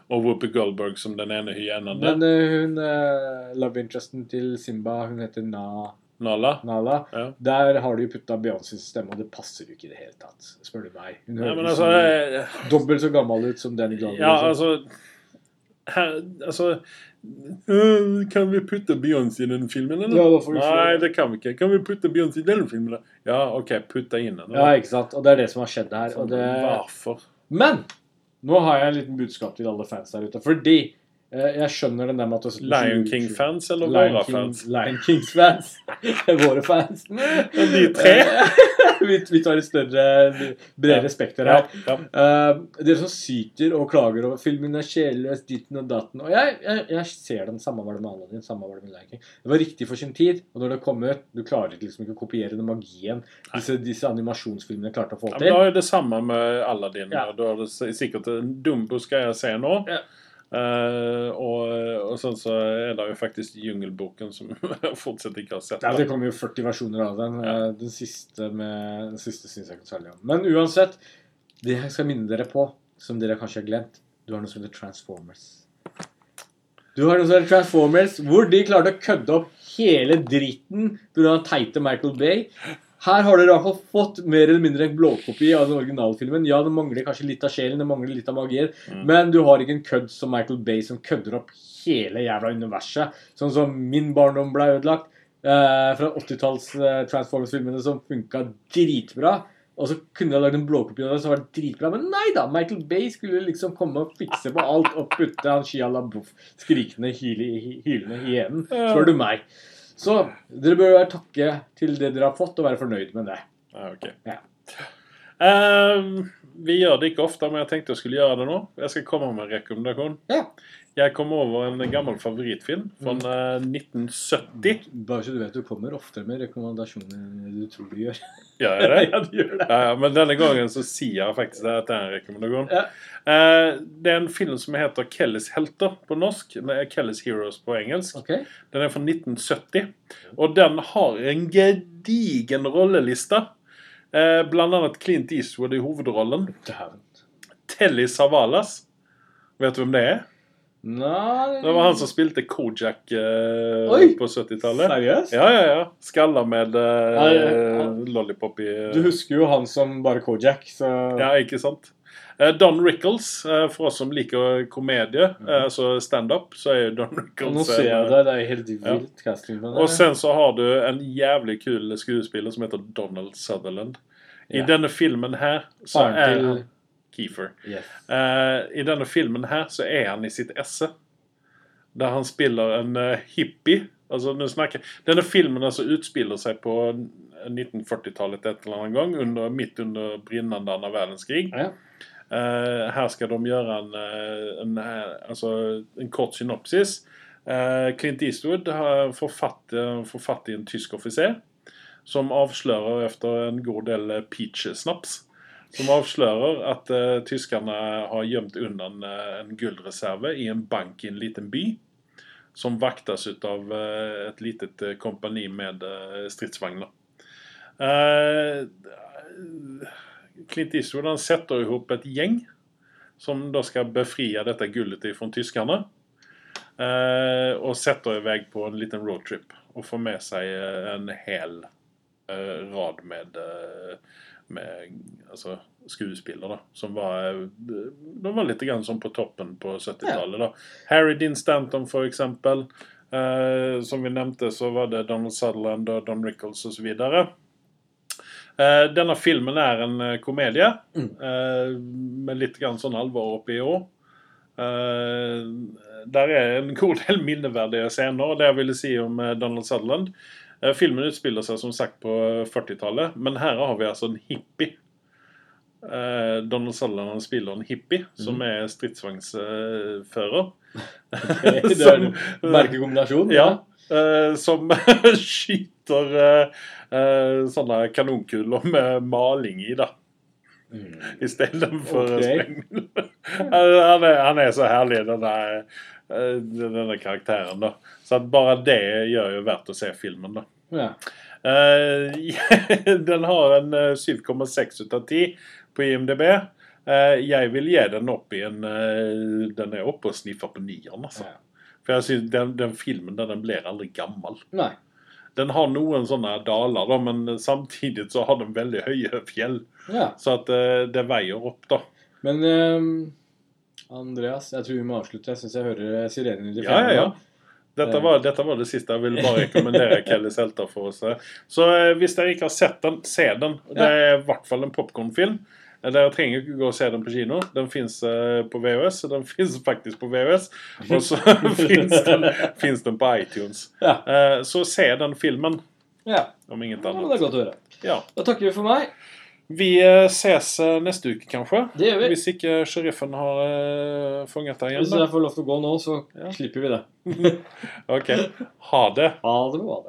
A: og Whoopi Goldberg som den ene hyenen.
B: Men eh, hun uh, love interesten til Simba, hun heter Na,
A: Nala.
B: Nala.
A: Ja.
B: Der har du jo putta Beyoncés stemme, og det passer jo ikke i det hele tatt, spør du meg. Hun høres
A: altså,
B: så
A: eh,
B: dobbelt så gammel ut som Danny Glover.
A: Ja,
B: liksom.
A: altså her, Altså øh, Kan vi putte Beyoncé i den filmen, eller?
B: Ja, du
A: Nei, det kan vi ikke. Kan vi putte Beyoncé i den filmen? Ja, OK, putte inn den.
B: ja, ikke sant? Og det er det som har skjedd her. Det...
A: Hvorfor?
B: Men nå har jeg en liten budskap til alle fans der ute. Fordi jeg skjønner den der med at
A: Lion King-fans eller
B: Lion
A: våre
B: King-
A: fans?
B: Lion Kings-fans. Våre fans.
A: De tre?
B: vi, vi tar et større, bredere spekter her.
A: ja.
B: Eh, dere som syter og klager over filmen er sjelløs, ditten og datten. Og jeg, jeg, jeg ser den. Samme var det med Aladdin, samme var det med Lion King. Det var riktig for sin tid, og når det kom ut Du klarer liksom ikke å kopiere den magien disse, disse animasjonsfilmene klarte å få
A: Ja, men
B: til.
A: da er det samme med Aladdin.
B: Ja.
A: Da er det sikkert en Dumbo skal jeg se nå.
B: Ja.
A: Eh, og, og sånn så er det jo faktisk Jungelboken som fortsatt ikke har sett.
B: Ja. Det kommer jo 40 versjoner av den. Ja. Den siste, med, den siste syns jeg ikke særlig om. Men uansett, det jeg skal minne dere på, som dere kanskje har glemt Du har noe som heter Transformers. Du har noe som heter Transformers, hvor de klarte å kødde opp hele dritten pga. teite Michael Bay. Her har dere i hvert fall fått mer eller mindre en blåkopi av den originalfilmen. Ja, det mangler kanskje litt av sjelen, det mangler litt av magien,
A: Mm.
B: men du har ikke en kødd som Michael Bay som kødder opp hele jævla universet. Sånn som min barndom ble ødelagt. Eh, fra 80-talls eh, Transformers-filmene som funka dritbra. Og så kunne jeg lagd en blåkopi av det som var dritbra. Men nei da! Michael Bay skulle liksom komme og fikse på alt og putte han Shia LaBeouf skrikende, hyle, hylende hyenen, spør du meg. Så dere bør være takke til det dere har fått, og være fornøyd med det.
A: Ja, ok.
B: Ja.
A: um, vi gjør det ikke ofte, men jeg tenkte jeg skulle gjøre det nå. Jeg skal komme med en rekommendasjon.
B: Ja.
A: Jeg kom over en gammel favorittfilm fra
B: Mm.
A: eh, 1970.
B: Bare så du vet, du kommer oftere med rekommandasjoner enn du tror du gjør.
A: Gjør jeg det?
B: ja, du gjør det.
A: Ja, ja, men denne gangen så sier jeg faktisk at det er en rekommandasjon.
B: Ja.
A: Eh, det er en film som heter 'Kellys helter' på norsk. Med 'Kellys Heroes' på engelsk.
B: Okay.
A: Den er fra 1970. Og den har en gedigen rolleliste. Eh, blant annet Clint Eastwood i hovedrollen. Telly Savalas. Vet du hvem det er?
B: Nei
A: Det var han som spilte Kojak eh, på 70-tallet.
B: Seriøst?
A: Ja, ja, ja. Skalla med eh,
B: Nei, ja, ja.
A: lollipop i
B: Du husker jo han som bare Kojak, så
A: Ja, ikke sant? Eh, Don Rickles, eh, for oss som liker komedie, mm. altså standup, så er jo Don Rickles
B: Nå ser jeg det. Det er helt vilt casting på det.
A: Og sen så har du en jævlig kul skuespiller som heter Donald Sutherland. I
B: Ja.
A: denne filmen her så
B: Faren
A: er
B: til-
A: han Keefer.
B: Yes.
A: Uh, I denne filmen her så er han i sitt esse. Der han spiller en uh, hippie. Altså, snakker, denne filmen altså utspiller seg på 1940-tallet et eller annet gang, under, midt under brinnende annen verdenskrig.
B: Ja.
A: Uh, her skal de gjøre en, en, altså, en kort synopsis. Clint Eastwood har får fatt, eh, får fatt i en tysk offiser som avslører etter en god del peach-snaps som avslører at uh, tyskerne har gjemt unna eh, en gullreserve i en bank i en liten by, som vaktes ut av uh, et litet eh, kompani med stridsvogner. Clint Eastwood han setter ihop et gjeng som da skal befri dette gullet fra tyskerne. Og setter i vei på en liten roadtrip og får med seg en hel rad med, eh, med altså, skuespillere. Som var eh, De var litt grann sånn på toppen på 70-tallet. da. Harry Dean Stanton, for eksempel. Eh, som vi nevnte, så var det Donald Sutherland og Don Rickles osv. Eh, denne filmen er en eh, komedie eh, med litt grann sånn alvor oppi òg. Eh, der er en god del minneverdige scener, det jeg ville si om eh, Donald Sutherland. Eh, filmen utspiller seg som sagt på 40-tallet, men her har vi altså en hippie. Eh, Donald Sutherland spiller en hippie som er stridsvognsfører.
B: Det er en merkekombinasjon.
A: Ja. eh, som skyter eh, eh, sånne kanonkuler med maling i, da.
B: Mm.
A: Istedenfor
B: okay.
A: sprengmiddel. han, er, han er så herlig, denne, eh, denne karakteren. da. Så at bare det gjør jo verdt å se filmen. da.
B: Ja.
A: Eh, den har en eh, 7,6 ut av 10 på IMDb. Eh, jeg vil gi den opp i en eh, Den er oppe og sniffer på nieren. altså.
B: Ja.
A: For jeg synes den, den filmen der, den blir aldri gammel.
B: Nei.
A: Den har noen sånne daler, da, men samtidig så har den veldig høye fjell.
B: Ja.
A: Så at eh, det veier opp, da.
B: Men ehm, Andreas, jeg tror vi må avslutte. Jeg syns jeg hører sirenen i
A: Ja, ja, ja. Dette
B: Eh.
A: var, dette var det siste. Jeg vil bare rekommendere Kelly Selter for oss. Så eh, hvis dere ikke har sett den, se den. Det er i hvert fall en popkornfilm. Eh, Dere trenger ikke gå og se den på kino. Den fins på VHS. og Den fins faktisk på VHS. Og så fins den, den på iTunes.
B: Ja.
A: Så se den filmen,
B: ja.
A: om annet.
B: ja det er godt å høre. Da takker vi for meg.
A: Vi eh, ses eh, neste uke, kanskje.
B: Det gjør vi.
A: Hvis ikke sheriffen har uh, fanget deg igjen.
B: Hvis jeg får lov til å gå nå, så
A: Ja.
B: slipper vi det.
A: Ok. Ha det.
B: Ha det bra.